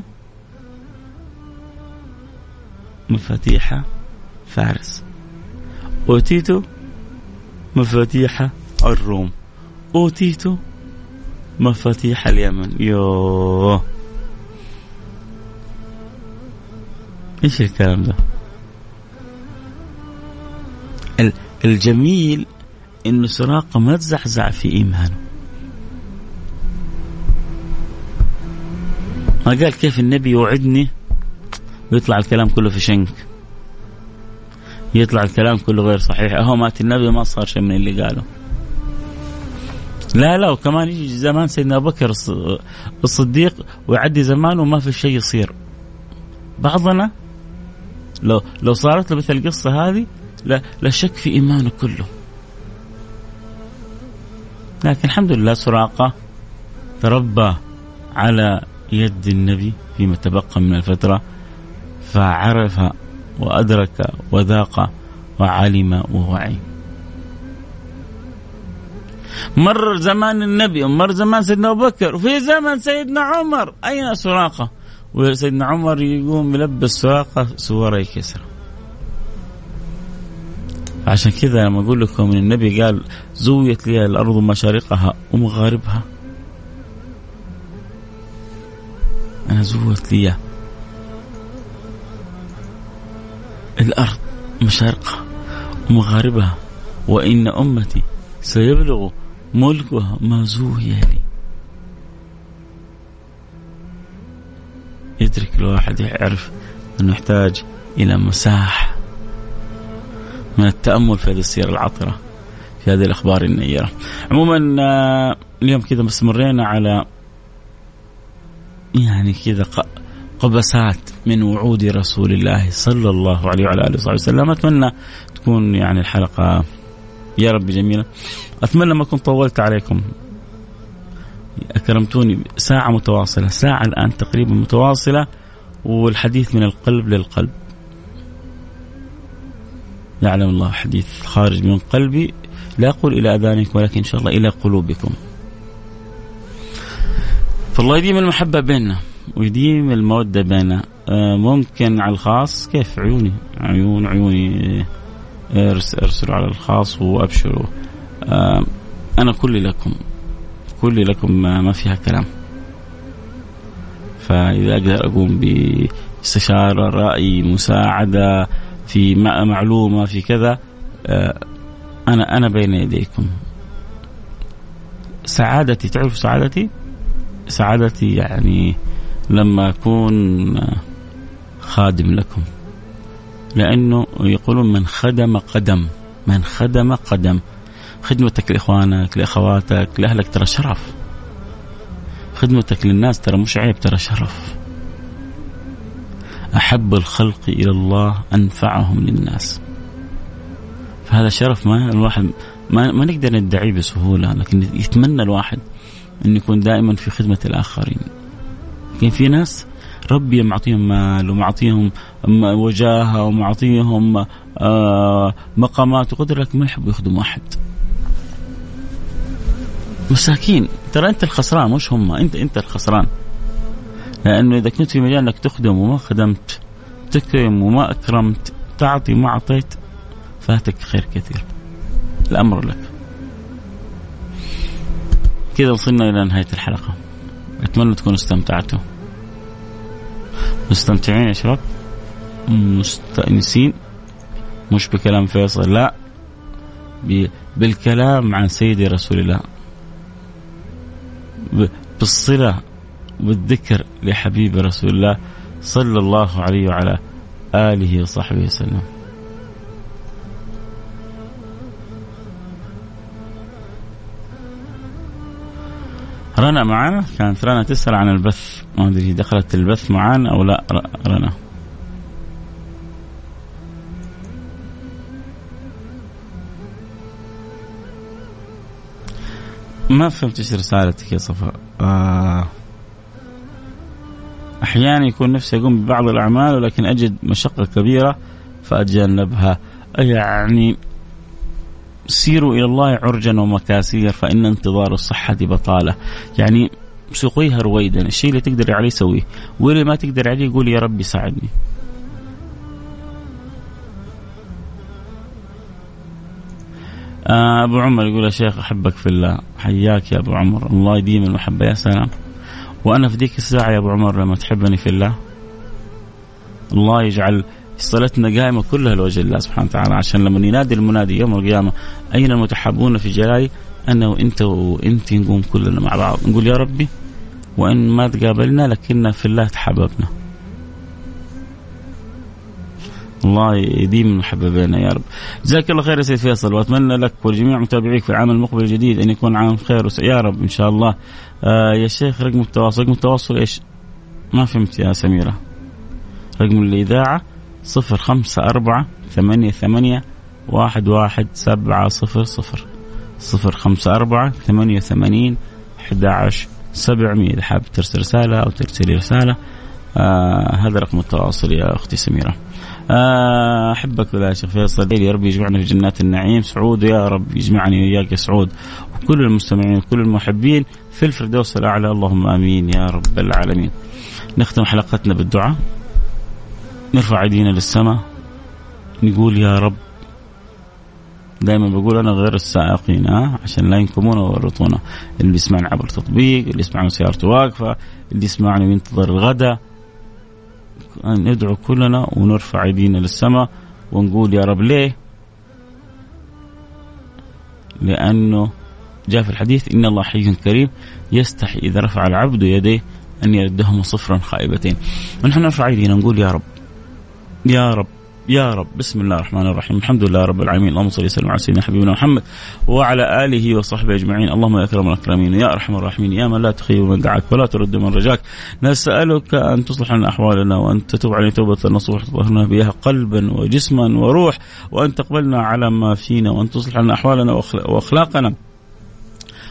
مفاتيح فارس. أوتيت مفاتيح الروم. أوتيت مفاتيح اليمن. يوه. إيش الكلام ده؟ الجميل انه سراقة ما تزعزع في إيمانه. ما قال كيف النبي يوعدني ويطلع الكلام كله في شنك. يطلع الكلام كله غير صحيح. أهو مات النبي ما صار شيء من اللي قاله. لا لا وكمان يجي زمان سيدنا ابو بكر الصديق ويعدي زمان وما في شيء يصير. بعضنا لو لو صارت له مثل القصة هذه لا, لا شك في إيمانه كله. لكن الحمد لله سراقة تربى على يد النبي فيما تبقى من الفترة. فعرف وأدرك وذاق وعلم ووعي مر زمان النبي ومر زمان سيدنا أبو بكر وفي زمن سيدنا عمر أين سراقة؟ وسيدنا عمر يقوم يلبس سراقة سواري كسرى. عشان كذا لما أقول لكم إن النبي قال زويت لي الأرض مشارقها ومغاربها أنا زويت لي الأرض مشارقها ومغاربها وإن أمتي سيبلغ ملكها ما زوي لي. يدرك الواحد يعرف أنه يحتاج إلى مساحة. من التأمل في هذه السيرة العطرة في هذه الأخبار النيرة. عموما آه، اليوم كذا مستمرين على يعني كذا قبسات من وعود رسول الله صلى الله عليه وعلى آله وصحبه وسلم. أتمنى تكون يعني الحلقة يا رب جميلة. أتمنى ما كنت طولت عليكم. أكرمتوني ساعة متواصلة ساعة الآن تقريبا متواصلة والحديث من القلب للقلب. يعلم الله حديث خارج من قلبي. لا أقول إلى أذانكم ولكن إن شاء الله إلى قلوبكم. فالله يديم المحبة بيننا. ويديم المودة بيننا آه، ممكن على الخاص كيف عيوني؟ عيون عيوني ارسلوا على الخاص وأبشروا. آه، أنا كلي لكم كلي لكم ما فيها كلام. فإذا أقدر أقوم باستشارة رأي مساعدة في معلومة في كذا آه، أنا أنا بين يديكم. سعادتي تعرف سعادتي؟ سعادتي يعني لما أكون خادم لكم. لأنه يقولون من خدم قدم. من خدم قدم. خدمتك لإخوانك لأخواتك لأهلك ترى شرف. خدمتك للناس ترى مش عيب ترى شرف. أحب الخلق إلى الله أنفعهم للناس. فهذا شرف ما الواحد ما, ما نقدر ندعيه بسهولة لكن يتمنى الواحد انه يكون دائما في خدمة الآخرين. لكن في ناس ربي معطيهم مال ومعطيهم وجاهة ومعطيهم آه، مقامات وقدر لكن ما يحبوا يخدموا أحد. مساكين ترى أنت الخسران مش هم أنت أنت الخسران. لأنه إذا كنت في مجال إنك تخدم وما خدمت تكرم وما أكرمت تعطي وما أعطيت فاتك خير كثير. الأمر لك. كذا وصلنا إلى نهاية الحلقة. أتمنى تكونوا استمتعتوا. مستمتعين يا شباب؟ مستأنسين؟ مش بكلام فيصل لا. بالكلام عن سيدي رسول الله. بالصلة والذكر لحبيب رسول الله صلى الله عليه وعلى آله وصحبه وسلم. رنا معنا كانت رنا تسأل عن البث. ما أدري دخلت البث معنا أو لا. رنا. ما فهمت إيش رسالتك يا صفاء آه. أحيانا يكون نفسي أقوم ببعض الأعمال ولكن أجد مشقة كبيرة فأتجنبها. يعني سيروا إلى الله عرجا ومكاسير فإن انتظار الصحة بطالة. يعني سقيها رويدا. الشيء اللي تقدر عليه سويه. واللي ما تقدر عليه قول يا ربي ساعدني. آه أبو عمر يقول يا شيخ أحبك في الله. حياك يا أبو عمر. الله يديم المحبة. يا سلام. وأنا في ذيك الساعة يا أبو عمر لما تحبني في الله الله يجعل صلتنا قائمة كلها لوجه الله سبحانه وتعالى عشان لما ينادي المنادي يوم القيامة أين المتحابون في جلالي أنا وانت وأنت نقوم كلنا مع بعض. نقول يا ربي وإن ما تقابلنا لكننا في الله تحاببنا الله يديم المحبة بيننا يا رب. جزاك الله خير يا سيد فيصل وأتمنى لك ولجميع متابعيك في العام المقبل الجديد أن يكون عام خير يا رب إن شاء الله. آه يا شيخ رقم التواصل رقم التواصل إيش؟ ما فهمت يا سميرة. رقم الإذاعة صفر خمسة أربعة ثمانية ثمانية واحد واحد سبعة صفر صفر صفر خمسة أربعة ثمانية وثمانين أحد عشر سبعمية. إذا حاب ترسل رسالة أو ترسلي رسالة آه هذا رقم التواصل يا أختي سميرة. آه أحبك يا شيخ فيصل. يا رب يجمعنا في جنات النعيم. سعود يا رب يجمعني وإياك يا سعود. وكل المستمعين وكل المحبين في الفردوس الأعلى. اللهم آمين يا رب العالمين. نختم حلقتنا بالدعاء. نرفع ايدينا للسماء نقول يا رب دائما بقول أنا غير السائقين ها عشان لا ينكمونا ويورطونا اللي يسمعني عبر تطبيق اللي يسمعني سيارته واقفة اللي يسمعني وينتظر الغداء ندعو كلنا ونرفع ايدينا للسماء ونقول يا رب ليه؟ لأنه جاء في الحديث إن الله حي كريم يستحي إذا رفع العبد يديه أن يردهما صفرا خائبتين. ونحن نرفع ايدينا نقول يا رب يا رب يا رب. بسم الله الرحمن الرحيم. الحمد لله رب العالمين. اللهم صل وسلم على سيدنا حبيبنا محمد وعلى آله وصحبه أجمعين. اللهم يا أكرم الأكرمين يا أرحم الراحمين يا من لا تخيب من دعاك ولا ترد من رجاك. نسألك أن تصلح لنا أحوالنا وأن تتوب علينا توبة نصوح تطهرنا بها قلبا وجسما وروح وأن تقبلنا على ما فينا وأن تصلح لنا أحوالنا وأخلاقنا.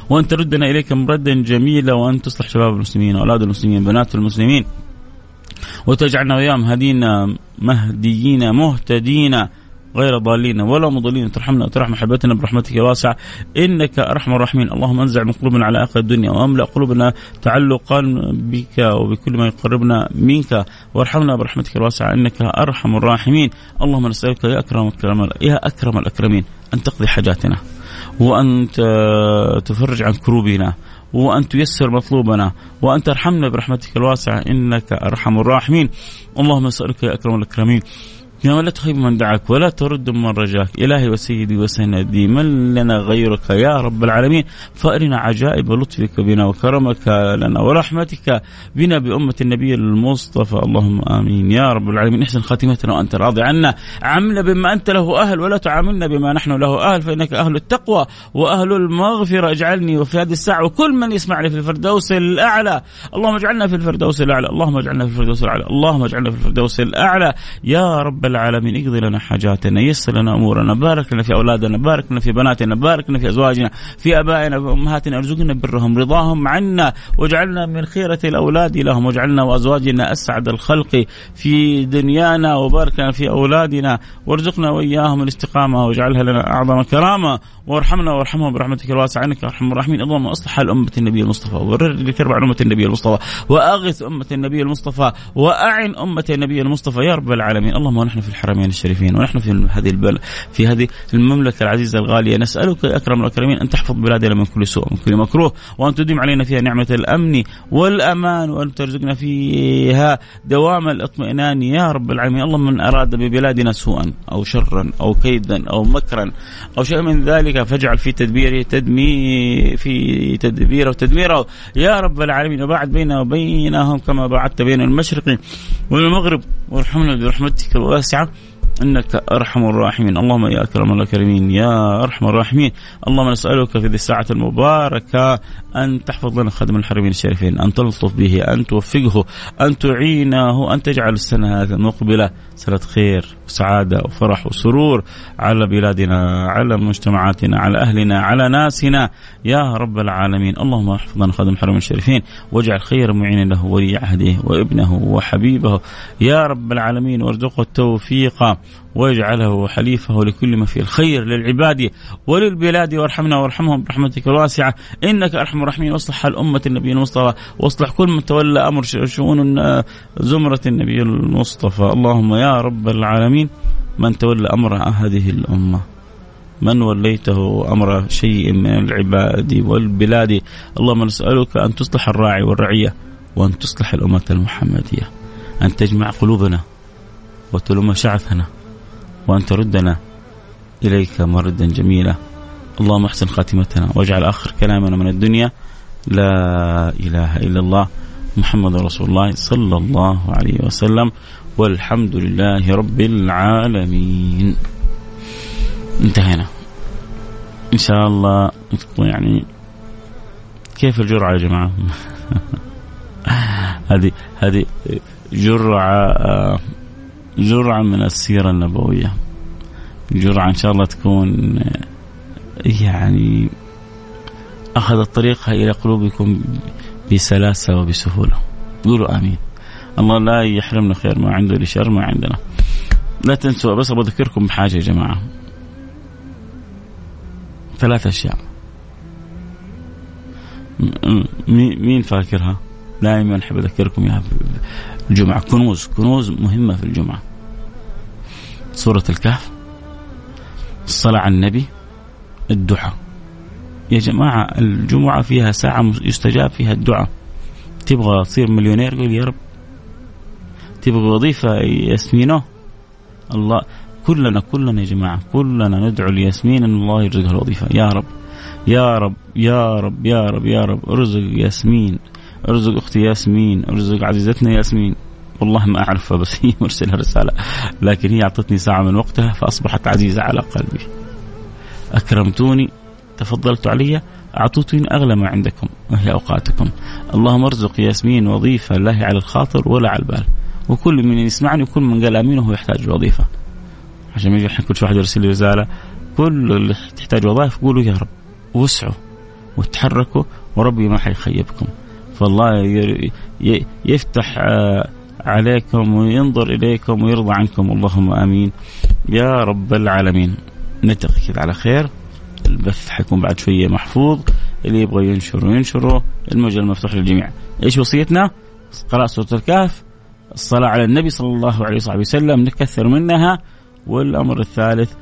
وأن تردنا إليك مردا جميلا وأن تصلح شباب المسلمين واولاد المسلمين بنات المسلمين. وتجعلنا وياهم هدينا مهديين مهتدين غير ضالين ولا مضلين. ترحمنا وترحم محبتنا برحمتك الواسعة إنك أرحم الراحمين. اللهم أنزع من قلوبنا على آخر الدنيا وأملأ قلوبنا تعلقا بك وبكل ما يقربنا منك. وارحمنا برحمتك الواسعة إنك أرحم الراحمين. اللهم نسألك يا أكرم الكرام يا أكرم الأكرمين أن تقضي حاجاتنا وأن تفرج عن كروبنا وأن تيسر مطلوبنا وأن ترحمنا برحمتك الواسعة إنك أرحم الراحمين. اللهم نسألك يا أكرم الأكرمين يا من لا تخيب من دعاك ولا ترد من رجاك. إلهي وسيدي وسندي من لنا غيرك يا رب العالمين. فأرنا عجائب لطفك بنا وكرمك لنا ورحمتك بنا بأمة النبي المصطفى. اللهم آمين. يا رب العالمين احسن خاتمتنا وأنت راضي عنا. عملنا بما أنت له أهل ولا تعاملنا بما نحن له أهل فإنك أهل التقوى وأهل المغفرة. اجعلني وفي هذه الساعة وكل من يسمعني في الفردوس الأعلى. اللهم اجعلنا في الفردوس الأعلى. اللهم اجعلنا في الفردوس الأعلى. اللهم اجعلنا في الفردوس الأعلى. يا رب العالمين. اقضي لنا حاجاتنا يسر لنا امورنا بارك لنا في اولادنا بارك لنا في بناتنا بارك لنا في ازواجنا في ابائنا في امهاتنا. ارزقنا برهم رضاهم عنا واجعلنا من خيرة الاولاد لهم واجعلنا وازواجنا اسعد الخلق في دنيانا وبارك لنا في اولادنا وارزقنا وإياهم الاستقامة واجعلها لنا أعظم كرامة. وارحمنا وارحمهم برحمتك الواسعة. إنك أرحم الراحمين. اللهم أصلح حال أمة النبي المصطفى وبرر كرب عن أمة النبي المصطفى وأغث أمة النبي المصطفى وأعن أمة النبي المصطفى يا رب العالمين. اللهم ونحن في الحرمين الشريفين ونحن في هذه البلد في هذه المملكة العزيزة الغالية. نسألك يا أكرم الأكرمين أن تحفظ بلادنا من كل سوء ومن كل مكروه وأن تديم علينا فيها نعمة الأمن والأمان وأن ترزقنا فيها دوام الاطمئنان يا رب العالمين. اللهم من أراد ببلادنا سوءا أو شرا أو كيدا أو مكرا أو شيء من ذلك فاجعل في تدبيره تدمير في تدبيره وتدميره. يا رب العالمين وباعد بيننا وبينهم كما باعدت بين المشرق والمغرب. وارحمنا برحمتك الواسعه إنك أرحم الراحمين. اللهم يا أكرم الأكرمين يا أرحم الراحمين. اللهم نسألك في هذه الساعة المباركة أن تحفظ لنا خدم الحرمين الشريفين أن تلطف به أن توفقه أن تعينه أن تجعل السنة هذه المقبله سنه خير وسعادة وفرح وسرور على بلادنا على مجتمعاتنا على أهلنا على ناسنا. يا رب العالمين. اللهم احفظ لنا خدم الحرمين الشريفين واجعل خير معين له ولي عهده وابنه وحبيبه. يا رب العالمين وارزقه التوفيق واجعله حليفه لكل ما فيه الخير للعباد وللبلاد. وارحمنا وارحمهم برحمتك الواسعة. إنك أرحم الراحمين واصلح حال امه النبي المصطفى واصلح كل من تولى أمر شؤون زمرة النبي المصطفى. اللهم يا رب العالمين من تولى أمر هذه الأمة من وليته أمر شيء من العباد والبلاد اللهم نسألك أن تصلح الراعي والرعية وأن تصلح الأمة المحمدية أن تجمع قلوبنا وتلم شعثنا وأن تردنا إليك مردا جميلا. اللهم احسن خاتمتنا واجعل آخر كلامنا من الدنيا لا إله إلا الله محمد رسول الله صلى الله عليه وسلم والحمد لله رب العالمين. انتهينا. إن شاء الله يعني كيف الجرعة يا جماعة؟ هذه هذه جرعة جرعة من السيرة النبوية. جرعة إن شاء الله تكون يعني اخذت طريقها إلى قلوبكم بسلاسة وبسهولة. قولوا آمين. الله لا يحرمنا خير ما عنده لشر ما عندنا. لا تنسوا بس أبغى أذكركم بحاجة يا جماعة. ثلاث أشياء. مين فاكرها؟ دائما أحب أذكركم اياها في الجمعة. كنوز. كنوز مهمة في الجمعة. سورة الكهف. الصلاه على النبي. الدعاء. يا جماعة الجمعة فيها ساعة يستجاب فيها الدعاء. تبغى تصير مليونير؟ قول يا رب. تبغى وظيفة ياسمينو الله كلنا كلنا يا جماعة كلنا ندعو لياسمين إن الله يرزقها الوظيفة. يا رب يا رب يا رب يا رب يا رب. ارزق ياسمين ارزق أختي ياسمين ارزق عزيزتنا ياسمين. والله ما أعرفها بس هي مرسلها رسالة. لكن هي أعطتني ساعة من وقتها فأصبحت عزيزة على قلبي. أكرمتوني تفضلت علي اعطيتوني أغلى ما عندكم وهي أوقاتكم. اللهم ارزق ياسمين وظيفة لا هي على الخاطر ولا على البال. وكل من يسمعني وكل من قال آمين وهو يحتاج وظيفة. عشان يجي الحين كل واحد يرسل لي رسالة كل اللي تحتاج وظائف قولوا يا رب وسعوا وتحركوا وربي ما حيخيبكم. فالله يفتح آه، عليكم وينظر إليكم ويرضى عنكم. اللهم آمين. يا رب العالمين. نلتقي كذا على خير. البث حيكون بعد شوية محفوظ. اللي يبغى ينشر ينشره. المجال مفتوح للجميع. إيش وصيتنا؟ قراءة سورة الكهف. الصلاة على النبي صلى الله عليه وصحبه وسلم. نكثر منها. والأمر الثالث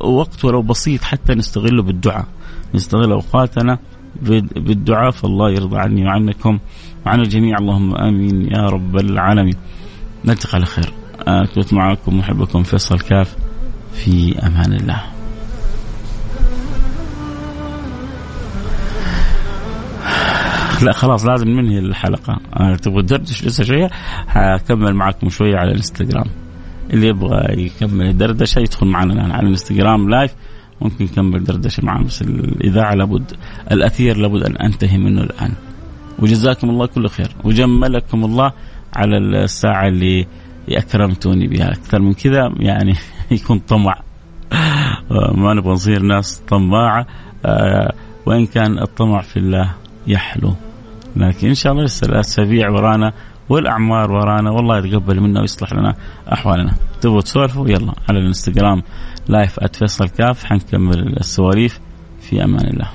وقت ولو بسيط حتى نستغله بالدعاء. نستغل أوقاتنا بالدعاء. فالله يرضى عني وعنكم. وعن الجميع. اللهم آمين يا رب العالمين. نلتقي على خير. كنت معكم محبكم فيصل كاف في أمان الله. لا خلاص لازم ننهي الحلقة. آه، تبغى تدردش لسه شوية؟ هكمل معكم شوية على الإنستغرام. اللي يبغى يكمل الدردشه يدخل معنا الآن على الإنستغرام لايف ممكن نكمل دردشة معنا بس الإذاعة لابد الأثير لابد أن أنتهي منه الآن. وجزاكم الله كل خير. وجملكم الله على الساعة اللي أكرمتوني بها. أكثر من كذا يعني يكون طمع. آه، ما نبغى نصير ناس طماعة. آه، وإن كان الطمع في الله يحلو. لكن إن شاء الله لسه الأسابيع ورانا والأعمار ورانا والله يتقبل منا ويصلح لنا أحوالنا. تبغوا تسولفوا؟ يلا على الإنستغرام لايف @فيصل كاف. حنكمل السواليف. في أمان الله.